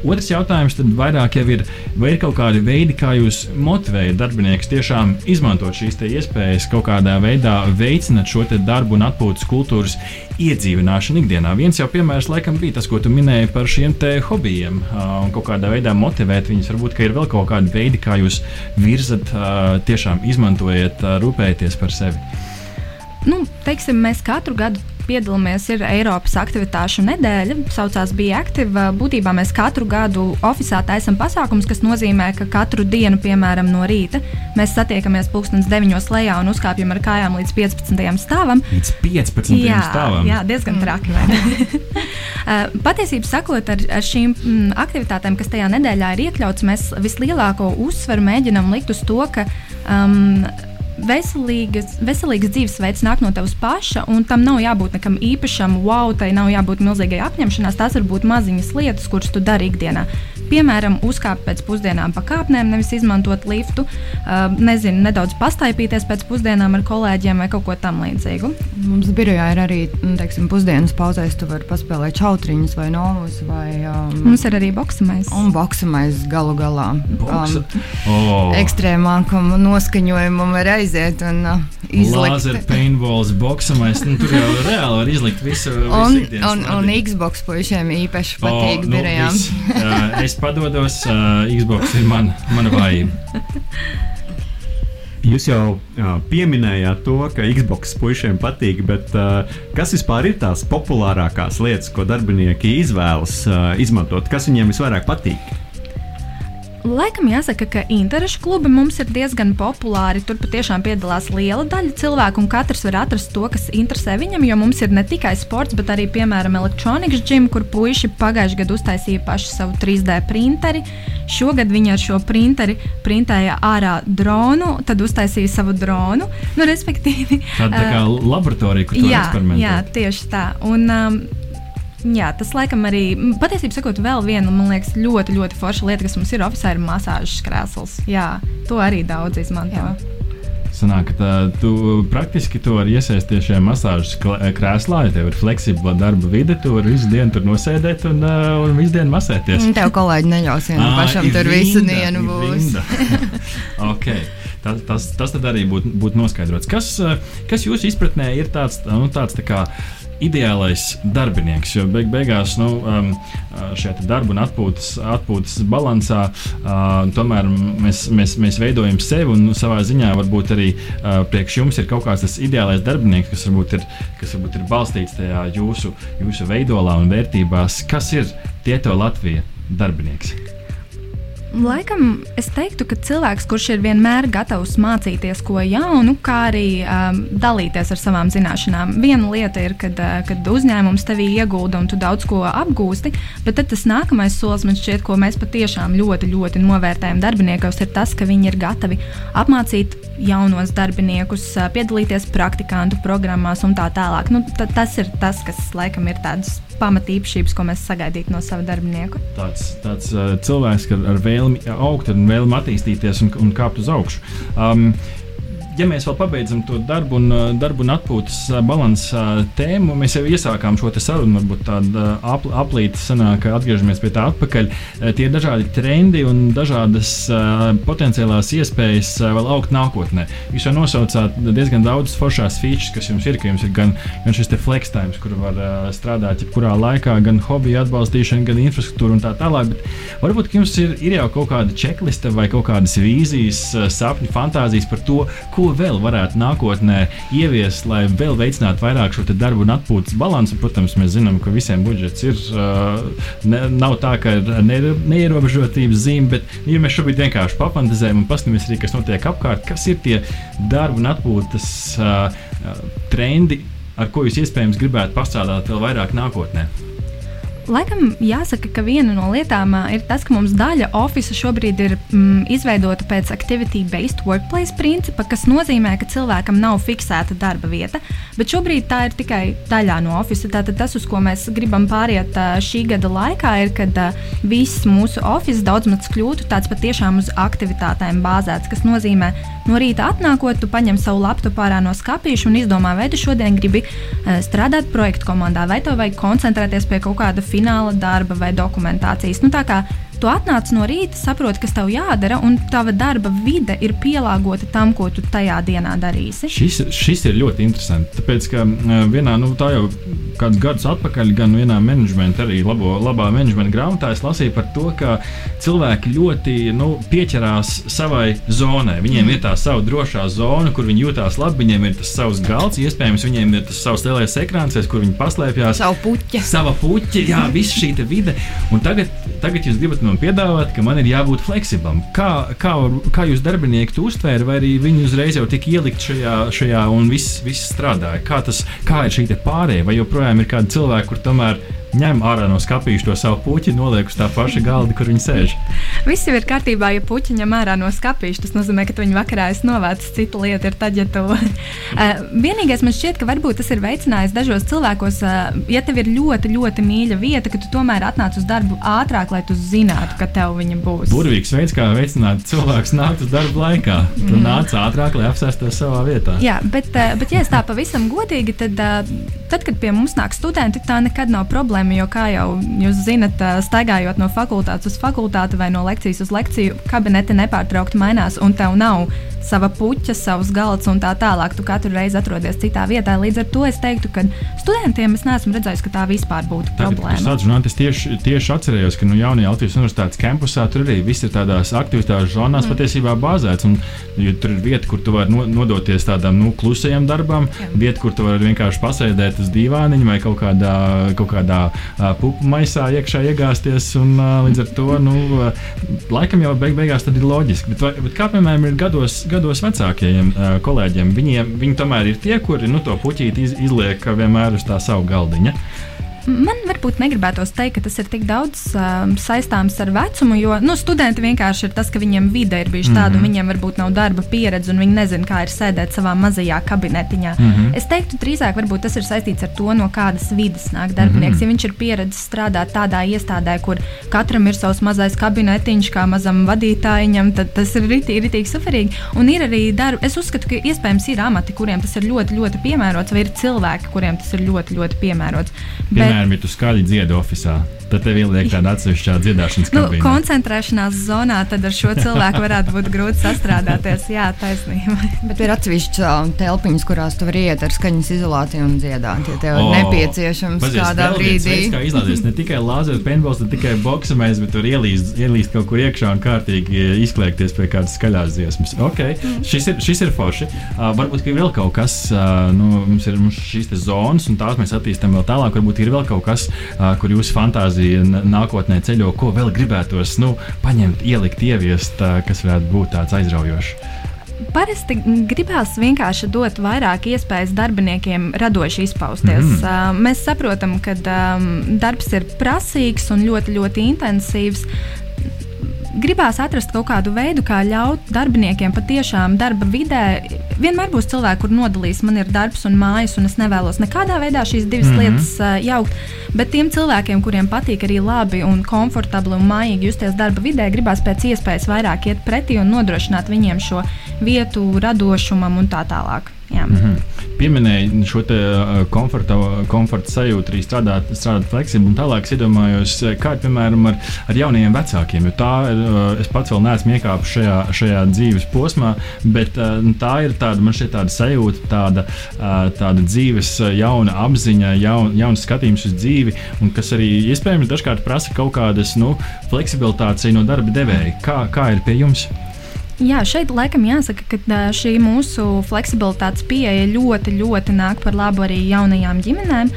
Otrs jautājums tad vairāk jau ir, vai ir kaut kādi veidi, kā jūs motivējat darbiniekus tiešām izmantot šīs iespējas, kaut kādā veidā veicināt šo darbu un atpūtas kultūras iedzīvināšanu ikdienā. Viens jau piemērs laikam bija tas, ko tu minēji par šiem te hobijiem un kaut kādā veidā motivēt viņus. Varbūt, ka ir vēl kaut kādi veidi, kā jūs virzat, tiešām izmantojat, rūpēties par sevi. Nu, teiksim, mēs katru gadu piedalāmies, ir Eiropas aktivitāšu nedēļa. Saucās bija aktīva. Būtībā mēs katru gadu oficiāli taisām pasākumus, kas nozīmē, ka katru dienu, piemēram, no rīta, mēs satiekamies pulkstenes 9 lejā un uzkāpjam ar kājām līdz 15. stāvam. Līdz 15. Jā, stāvam. jā diezgan mm. traki. Uh, Patiesībā sakot, ar, ar šīm mm, aktivitātēm, kas tajā nedēļā ir iekļauts, mēs vislielāko uzsvaru mēģinām likt uz to, ka um, veselīgas, veselīgas dzīvesveids nāk no tevis paša, un tam nav jābūt nekam īpašam, wow, tai nav jābūt milzīgai apņemšanās. Tās var būt maziņas lietas, kuras tu dari ikdienā. Piemēram, uzkāpt pēc pusdienām pa kāpnēm, nevis izmantot liftu, nezinu, nedaudz pastaipīties pēc pusdienām ar kolēģiem vai kaut ko tamlīdzīgu. Mums birojā ir arī nu, teiksim, pusdienas pauzēs, tu vari paspēlēt čautriņus vai novus. Vai, um, Mums ir arī boksamais. Un boksamais galu galā. Boksa. Um, oh. Ekstrēmākam noskaņojumam var aiziet un uh, izlikt. Laser paintballs, boksamais, nu, tur jau reāli var izlikt visu. visu un, un, un Xbox puišiem īpaši patīk oh, nu, birojām. uh, es padodos, uh, Xbox ir man, mana vājība. Jūs jau uh, pieminējāt to, ka Xbox puišiem patīk, bet uh, kas vispār ir tās populārākās lietas, ko darbinieki izvēlas uh, izmantot? Kas viņiem visvairāk patīk? Laikam jāsaka, ka interešu klubi mums ir diezgan populāri. Tur patiešām piedalās liela daļa cilvēku, un katrs var atrast to, kas interesē viņam. Jo mums ir ne tikai sports, bet arī, piemēram, elektronikas gym, kur puiši pagājušajā gadā uztaisīja pašu savu 3D printeri. Šogad viņi ar šo printeri printēja ārā dronu, tad uztaisīja savu dronu. Nu, respektīvi, tāda tā kā laboratorija, kur to eksperimentē. Jā, tieši tā. Un, um, Jā, tas laikam arī patiesībā sakot, vēl viena man liekas ļoti, ļoti forša lieta, kas mums ir oficiāli, ir masāžas krēsls. Jā, to arī daudz izmanto. Jā. Sanāk, tā, tu praktiski to vari iesaistīties šajā masāžas krēslā, ja tev ir fleksibla darba vide, tu vari visu dienu tur nosēdēt un, uh, un visu dienu masēties. Mm, tev kolēģi neļaus vienam pašam tur rinda, visu dienu būs. okay. Tas, tas, tas arī būtu būt noskaidrots. Kas, kas jūsu izpratnē ir tāds, nu, tāds tā kā ideālais darbinieks. Jo beig beigās nu, um, šajā darba un atpūtas, atpūtas balansā uh, tomēr mēs, mēs, mēs veidojam sevi un savā ziņā varbūt arī uh, priekš jums ir kaut kāds tas ideālais darbinieks, kas varbūt ir, kas varbūt ir balstīts tajā jūsu, jūsu veidolā un vērtībās. Kas ir Tieto Latvija darbinieks? Laikam es teiktu, ka cilvēks, kurš ir vienmēr gatavs mācīties ko jaunu, kā arī um, dalīties ar savām zināšanām. Viena lieta ir, kad, uh, kad uzņēmums tevī iegulda un tu daudz ko apgūsti, bet tas nākamais solis man šķiet, ko mēs patiešām ļoti, ļoti novērtējam darbiniekos, ir tas, ka viņi ir gatavi apmācīt jaunos darbiniekus, uh, piedalīties praktikantu programmās un tā tālāk. Nu, tas ir tas, kas laikam ir tāds pamatīpašības, ko mēs sagaidītu no sava darbinieka. Tāds, tāds uh, cilvēks ar, ar vēlmi augt un vēlmi attīstīties un, un kāpt uz augšu. Um, ja mēs vēl pabeidzam to darbu un, uh, darbu un atpūtas uh, balansu uh, tēmu, mēs jau iesākām šo sarunu, varbūt tāda apl aplīta sanāk, atgriežamies pie tā atpakaļ. Tie ir dažādi trendi un dažādas potenciālās iespējas vēl augt nākotnē. Jūs jau nosaucāt diezgan daudz foršās features, kas jums ir, ka jums ir gan, gan šis flex time, kur var strādāt jebkurā laikā, gan hobiju atbalstīšana, gan infrastruktūra un tā tālāk. Bet varbūt jums ir, ir jau kaut kāda checkliste vai kaut kādas vīzijas, sapņu, fantāzijas par to, ko vēl varētu nākotnē ieviest, lai vēl veicinātu vairāk šo darbu un atpūtas balansu. Protams, mēs zinām, ka visiem budžets ir. Ne, nav tā, ka ir ne, neierobežotības zīme, bet ja mēs šobrīd vienkārši papantazējam un paskatāmies arī, kas notiek apkārt, kas ir tie darba un atpūtas trendi, ar ko jūs iespējams gribētu pastrādāt vēl vairāk nākotnē. Laikam jāsaka, ka viena no lietām ir tas, ka mums daļa oficiāla šobrīd ir mm, izveidota pēc activity-based workplace principa, kas nozīmē, ka cilvēkam nav fiksēta darba vieta, Bet šobrīd tā ir tikai daļā no oficiāla. Tātad tas, uz ko mēs gribam pāriet šī gada laikā, ir, kad viss mūsu oficiāls daudzmats kļūtu tāds patiešām uz aktivitātēm bāzēts, kas nozīmē, no rīta atnākot, tu paņem savu laptopu ārā no skāpīša un izdomā, vai tu šodien gribi strādāt projektu komandā, vai tev vajag koncentrēties pie kaut kāda fināla darba vai dokumentācijas. Nu, Tu atnāc no rīta, saproti, kas tev jādara, un tava darba vide ir pielāgota tam, ko tu tajā dienā darīsi. Šis, šis ir ļoti interesants. Tāpēc, ka vienā, nu, tā jau kādus gadus atpakaļ, gan vienā menedžmentā, arī labo, labā menedžmenta grāmatā, es lasīju par to, ka cilvēki ļoti nu, pieķerās savai zonai. Viņiem mm. ir tā sava drošā zona, kur viņi jūtas labi, viņiem ir tas savs galds, iespējams, viņiem ir tas savs lielais ekrāns, kur viņi paslēpjas. Savu puķi. Sava puķi, jā, viss šī vide. Un tagad, tagad jūs gribat man piedāvāt, ka man ir jābūt fleksiblam. Kā, kā, kā jūs darbinieki to uztvēra, vai arī viņi uzreiz jau tika ielikt šajā, šajā un viss, viss strādāja? Kā, tas, kā ir šī pārējai, vai joprojām ir kādi cilvēki, kur tomēr ņem ārā no skāpīša to savu puķi, noliek uz tā paša galda, kur viņi sēž. Viss jau ir kārtībā, ja puķi ņem ārā no skāpīša. Tas nozīmē, ka viņi vakarā ir novācis. Cita lieta ir tad, ja tu. uh, vienīgais man šķiet, ka varbūt tas ir veicinājis dažos cilvēkos, uh, ja tev ir ļoti, ļoti mīļa vieta, ka tu tomēr atnāc uz darbu ātrāk, lai tu zinātu, ka tev viņa būs. Burvīgs veids, kā veicināt cilvēku nākt uz darbu laikā. Tu mm. nāc ātrāk, lai apsēstos savā vietā. Jā, bet, uh, bet ja es tā pavisam godīgi, tad, tad, kad pie mums nāk studenti, tā nekad nav problēma problēma, jo, kā jau jūs zinat, staigājot no fakultātes uz fakultāti vai no lekcijas uz lekciju, kabineti nepārtraukti mainās, un tev nav sava puķa, savs galds un tā tālāk. Tu katru reizi atrodies citā vietā. Līdz ar to es teiktu, ka studentiem es neesmu redzējis, ka tā vispār būtu problēma. Tāds, runāt, es tieši, tieši atcerējos, ka nu, jaunajā Latvijas universitātes kampusā tur arī viss ir tādās aktivitāšu zonās mm. patiesībā bāzēts. Un, tur ir vieta, kur tu vari no, nodoties tādam nu, klusajam darbam, Jā. vieta, kur tu vari vienkārši pasēdēt uz dīvāniņa vai kaut kādā, kaut kādā pupu maisā iekšā iegāzties. Un, līdz ar to nu, laikam jau beig beigās ir loģiski. Bet, vai, bet kā piemēram ir gados, gados vecākajiem kolēģiem, viņiem, viņi tomēr ir tie, kuri nu, to puķīti iz, izliek vienmēr uz tā savu galdiņa. Man varbūt negribētos teikt, ka tas ir tik daudz um, saistāms ar vecumu, jo nu, studenti vienkārši ir tas, ka viņiem vide ir bijusi tāda, mm -hmm. un viņiem varbūt nav darba pieredze, un viņi nezina, kā ir sēdēt savā mazajā kabinetiņā. Mm -hmm. Es teiktu, drīzāk tas ir saistīts ar to, no kādas vidas nāk darbinieks. Mm -hmm. Ja viņš ir pieredzējis strādāt tādā iestādē, kur katram ir savs mazais kabinetiņš, kā mazam vadītājam, tad tas ir ritīgi, ritīgi suferīgi. Un ir arī darbi, es uzskatu, ka iespējams ir amati, kuriem tas ir ļoti, ļoti piemērots, vai ir cilvēki, kuriem tas ir ļoti, ļoti piemērots. Bet piemēram, ja tu skaļi dziedi oficiālā, tad tev ieliek tāda atsevišķā dziedāšanas kabīne. Nu, koncentrēšanās zonā tad ar šo cilvēku varētu būt grūti sastrādāties. Jā, taisnība. Bet ir atsevišķas telpiņas, kurās tu vari iet ar skaņas izolāciju un dziedāt, ja tev oh, ir nepieciešams pazies, kādā brīdī. Veids, kā izlādes ne tikai lāzera penbols, ne tikai boksamais, bet tur ielīst, ielīst kaut kur iekšā un kārtīgi izkliekties pie kādas skaļās dziesmas. Okay. Mm. Šis, ir, šis ir forši. Uh, varbūt ir vēl kaut kas, uh, nu, mums ir mums šīs zonas, un tās mēs attīstām vēl tālāk. Varbūt ir vēl kaut kas, kur jūsu fantāzija nākotnē ceļo, ko vēl gribētos nu, paņemt, ielikt, ieviest, kas varētu būt tāds aizraujošs. Parasti gribās vienkārši dot vairāk iespējas darbiniekiem radoši izpausties. Mm. Uh, mēs saprotam, ka um, darbs ir prasīgs un ļoti, ļoti intensīvs gribās atrast kaut kādu veidu, kā ļaut darbiniekiem patiešām darba vidē. Vienmēr būs cilvēki, kur nodalīs, man ir darbs un mājas, un es nevēlos nekādā veidā šīs divas mm -hmm. lietas uh, jaukt. Bet tiem cilvēkiem, kuriem patīk arī labi un komfortabli un mājīgi justies darba vidē, gribās pēc iespējas vairāk iet pretī un nodrošināt viņiem šo vietu radošumam un tā tālāk. Mm -hmm. Pieminēja šo komforta, komforta sajūtu, arī strādāt, strādāt fleksibli. Un tālāk es iedomājos, kā piemēram ar, ar jauniem vecākiem. Jo tā ir, es pats vēl neesmu iekāpis šajā, šajā dzīves posmā, bet tā ir tāda, man šķiet, tāda sajūta, tāda, tāda dzīves jauna apziņa, jaun, jauns skatījums uz dzīvi, un kas arī iespējams dažkārt prasa kaut kādas nu, fleksibilitātes no darba devēja. Kā, kā ir pie jums? Jā, šeit laikam jāsaka, ka šī mūsu fleksibilitātes pieeja ļoti, ļoti nāk par labu arī jaunajām ģimenēm.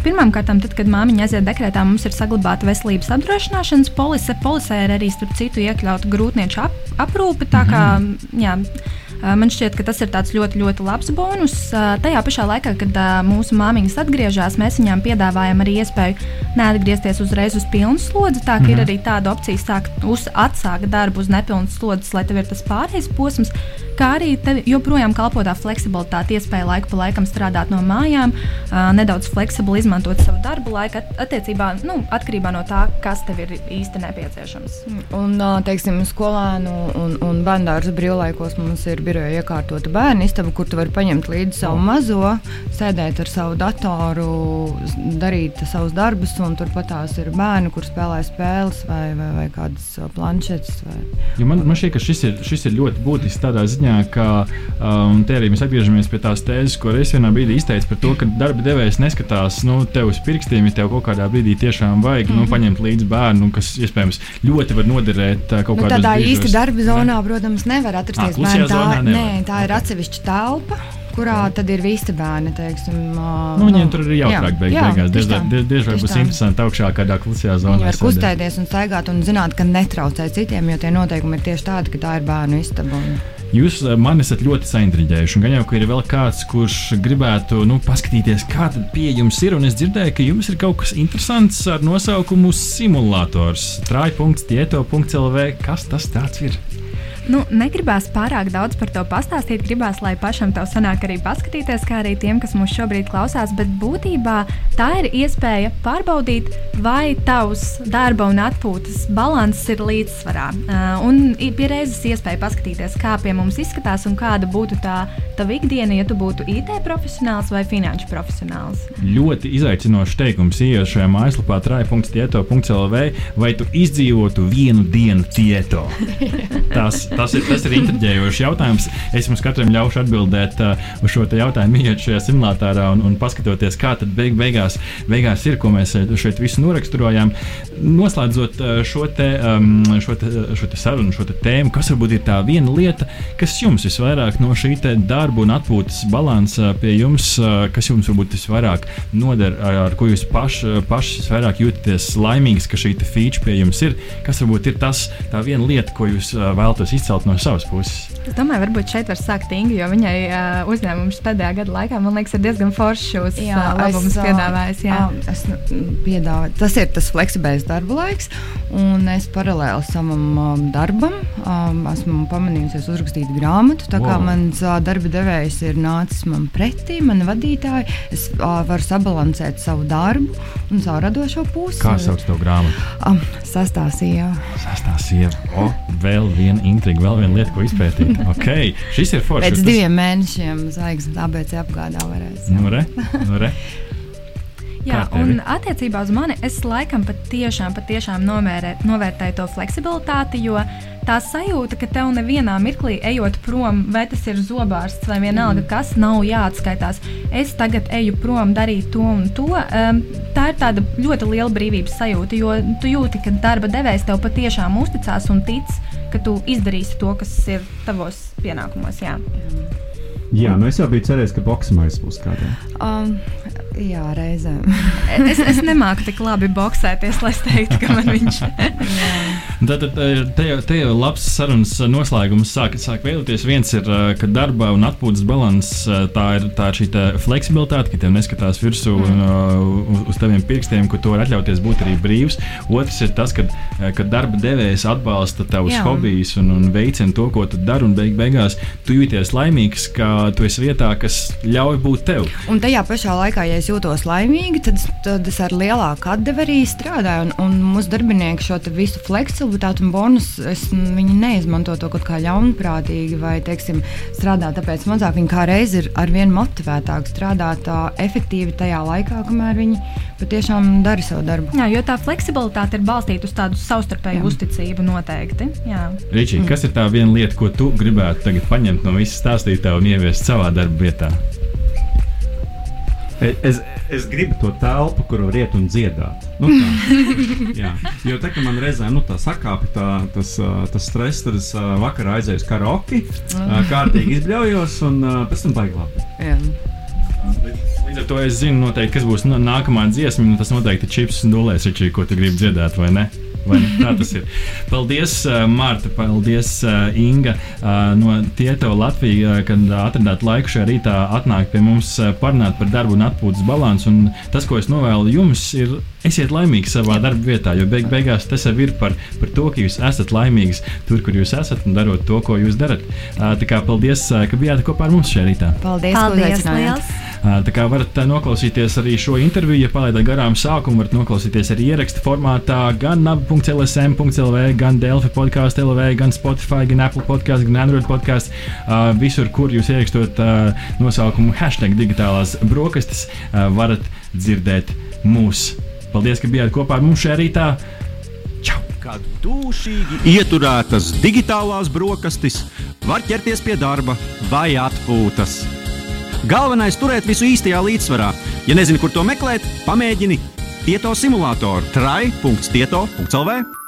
Pirmkārt, tad, kad māmiņa aiziet dekrētā, mums ir saglabāta veselības apdrošināšanas polise. Polisē ir arī, starp citu, iekļauta grūtnieču ap aprūpe. Tā kā, mhm. jā, Man šķiet, ka tas ir ļoti, ļoti labs bonus. Tajā pašā laikā, kad mūsu māmiņas atgriežas, mēs viņām piedāvājam arī iespēju neatgriezties uzreiz uz pilnu slodzi. Tā mm -hmm. ir arī tāda opcija, sākt uz, atsākt darbu uz nepilnas slodzes, lai tev ir tas pārējais posms. Kā arī tev joprojām kalpo tā fleksibilitāte, iespēja laiku pa laikam strādāt no mājām, nedaudz fleksibli izmantot savu darbu laiku, at attiecībā, nu, atkarībā no tā, kas tev ir īsti nepieciešams. Un, teiksim, skolēnu un, un bērnu brīvlaikos mums ir biroja iekārtota bērnu istaba, kur tu vari paņemt līdzi savu mazo, sēdēt ar savu datoru, darīt savus darbus, un turpat tās ir bērni, kur spēlē spēles vai, vai, vai kādas planšetes. Vai... Ja man, man šķiet, ka šis ir, šis ir ļoti būtisks tādā ziņā, ka um, te arī mēs atgriežamies pie tās tēzes, ko es vienā brīdī izteicu par to, ka darba devējs neskatās nu, tev uz pirkstiem, ja tev kaut kādā brīdī tiešām vajag mm -hmm. nu, mhm. paņemt līdzi bērnu, kas iespējams ļoti var noderēt uh, kaut nu, kādā tādā īsti darba zonā, protams, nevar atrasties bērnu. Tā, nē, tā ir atsevišķa telpa kurā tad ir visi bērni. Teiksim, uh, nu, viņiem nu, tur ir jautrāk beig, jā, beigās. Diez, diez vai būs interesanti augšā kādā klusajā zonā. Viņi var kustēties un staigāt un zināt, ka netraucē citiem, jo tie noteikumi ir tieši tādi, ka tā ir bērnu istaba. Un... Jūs man esat ļoti saintriģējuši. Gan jau, ka ir vēl kāds, kurš gribētu nu, paskatīties, kāda pieeja jums ir. Es dzirdēju, ka jums ir kaut kas interesants ar nosaukumu simulators. Trāj.tieto.lv. Kas tas ir? Nu, negribās pārāk daudz par to pastāstīt. Gribās, lai pašam to sanāk arī paskatīties, kā arī tiem, kas mūs šobrīd klausās. Bet būtībā tā ir iespēja pārbaudīt, vai tavs darba un atpūtas balanss ir līdzsvarā. Uh, un pie reizes iespēja paskatīties, kā pie mums izskatās un kāda būtu tā tava ikdiena, ja tu būtu IT profesionāls vai finanšu profesionāls. Ļoti izaicinošs teikums, šajā mājaslapā, trāja.tieto.lv, vai tu izdzīvotu vienu dienu tieto. Tas tas, ir, tas ir intriģējošs jautājums. Es jums katram ļaušu atbildēt uh, uz šo jautājumu, iet šajā simulatorā un, un paskatoties, kā tad beig, beigās, beigās ir, ko mēs šeit visu noraksturojām. Noslēdzot uh, šo, te, um, šo, te, šo te sarunu, šo te tēmu, kas varbūt ir tā viena lieta, kas jums visvairāk no šī darba un atpūtas balansa pie jums, uh, kas jums varbūt visvairāk noder, ar, ko jūs paši paš visvairāk jūtaties laimīgs, ka šī feature pie jums ir, kas varbūt ir tas, tā viena lieta, ko jūs uh, vēlaties izdarīt izcelt no savas puses. Es domāju, varbūt šeit var sākt Inga, jo viņai uh, uzņēmums pēdējā gada laikā, man liekas, ir diezgan foršs šos jā, uh, labumus piedāvājis. Jā. Uh, es piedāvāju, tas ir tas fleksibls darba laiks, un es paralēli savam um, darbam um, esmu pamanījusies uzrakstīt grāmatu. Tā wow. kā mans uh, darba devējs ir nācis man pretī, man vadītāji, es uh, varu sabalansēt savu darbu un savu radošo pusi. Kā sauc to grāmatu? Um, sastā sieva. Sastā sieva. O, vēl viena intriga, vēl viena lieta, ko izpētīt. okay. Šis ir forši. Pēc diviem mēnešiem zvaigznes ABC apgādā varēs. Nu, re, nu, re. Jā, un attiecībā uz mani es laikam patiešām, patiešām nomērē, novērtēju to fleksibilitāti, jo tā sajūta, ka tev nevienā mirklī ejot prom, vai tas ir zobārsts vai vienalga, mm. kas nav jāatskaitās. Es tagad eju prom, darīt to un to. Um, tā ir tāda ļoti liela brīvības sajūta, jo tu jūti, ka darba devējs tev patiešām uzticās un tic, ka tu izdarīsi to, kas ir tavos pienākumos. Jā. Jā, nu es jau biju cerējis, ka boxmais būs kādā. Um, jā, reizēm. es, es nemāku tik labi boxēties, lai es teiktu, ka man viņš ir. Tad te, te jau labs sarunas noslēgums sāk, sāk vēlēties. Viens ir, ka darba un atpūtas balans tā ir tā šī fleksibilitāte, ka tev neskatās virsū mm. uz, uz taviem pirkstiem, ka tu vari atļauties būt arī brīvs. Otrs ir tas, ka, ka darba devējs atbalsta tavus hobijus un, un veicina to, ko tu dari, un beig, beigās tu jūties laimīgs, ka tu esi vietā, kas ļauj būt tev. Un tajā pašā laikā, ja es jūtos laimīgi, tad, tad es ar lielāku atdevi arī strādāju. Un, un mūsu darbinieki šo visu fleksibilitāti un bonus, es, viņi neizmanto to kaut kā ļaunprātīgi vai, teiksim, strādā tāpēc mazāk. Viņi kā reiz ir arvien motivētāk strādāt tā, efektīvi tajā laikā, kamēr viņi patiešām dara savu darbu. Jā, jo tā fleksibilitāte ir balstīta uz tādu savstarpēju Jā. uzticību noteikti. Ričī, mm. kas ir tā viena lieta, ko tu gribētu tagad paņemt no visas stāstītā un ieviest? ieviest savā darba vietā? Es, es gribu to telpu, kur var iet un dziedāt. Nu, tā, jā, jo tā man reizēm nu, tā sakāpja tā, tas, tas stress, tad es vakarā aizēju uz karaoke, kārtīgi izbļaujos un pēc tam baiglāpu. Līdz ar to es zinu, noteikti, kas būs nākamā dziesma. Tas noteikti ir čips un dūlēs, ko tu gribi dziedāt, vai ne? Tā tas ir. Paldies, Marta, paldies, Inga no Tieto Latviju, uh, kad atradāt laiku šajā rītā atnākt pie mums parunāt par darbu un atpūtas balansu. Un tas, ko es novēlu jums, ir esiet laimīgi savā darba vietā, jo beig beigās tas jau ir par, par to, ka jūs esat laimīgi tur, kur jūs esat un darot to, ko jūs darat. Tā kā paldies, ka bijāt kopā ar mums šajā rītā. Paldies, Paldies liels! Tā kā varat noklausīties arī šo interviju, ja palaidāt garām sākumu, varat noklausīties arī ierakstu formātā gan nav.lsm.lv, gan Delfi podkāstu LV, gan Spotify, gan Apple podkāstu, gan Android podkāstu. Visur, kur jūs ierakstot nosaukumu hashtag digitālās brokastis, varat dzirdēt mūs. Paldies, ka bijāt kopā ar mums šajā rītā! Čau! Kad dūšīgi ieturētas digitālās brokastis, var ķerties pie darba vai atpūtas. Galvenais - turēt visu īstajā līdzsvarā. Ja nezini, kur to meklēt, pamēģini Tieto simulātoru trai.tieto.lv.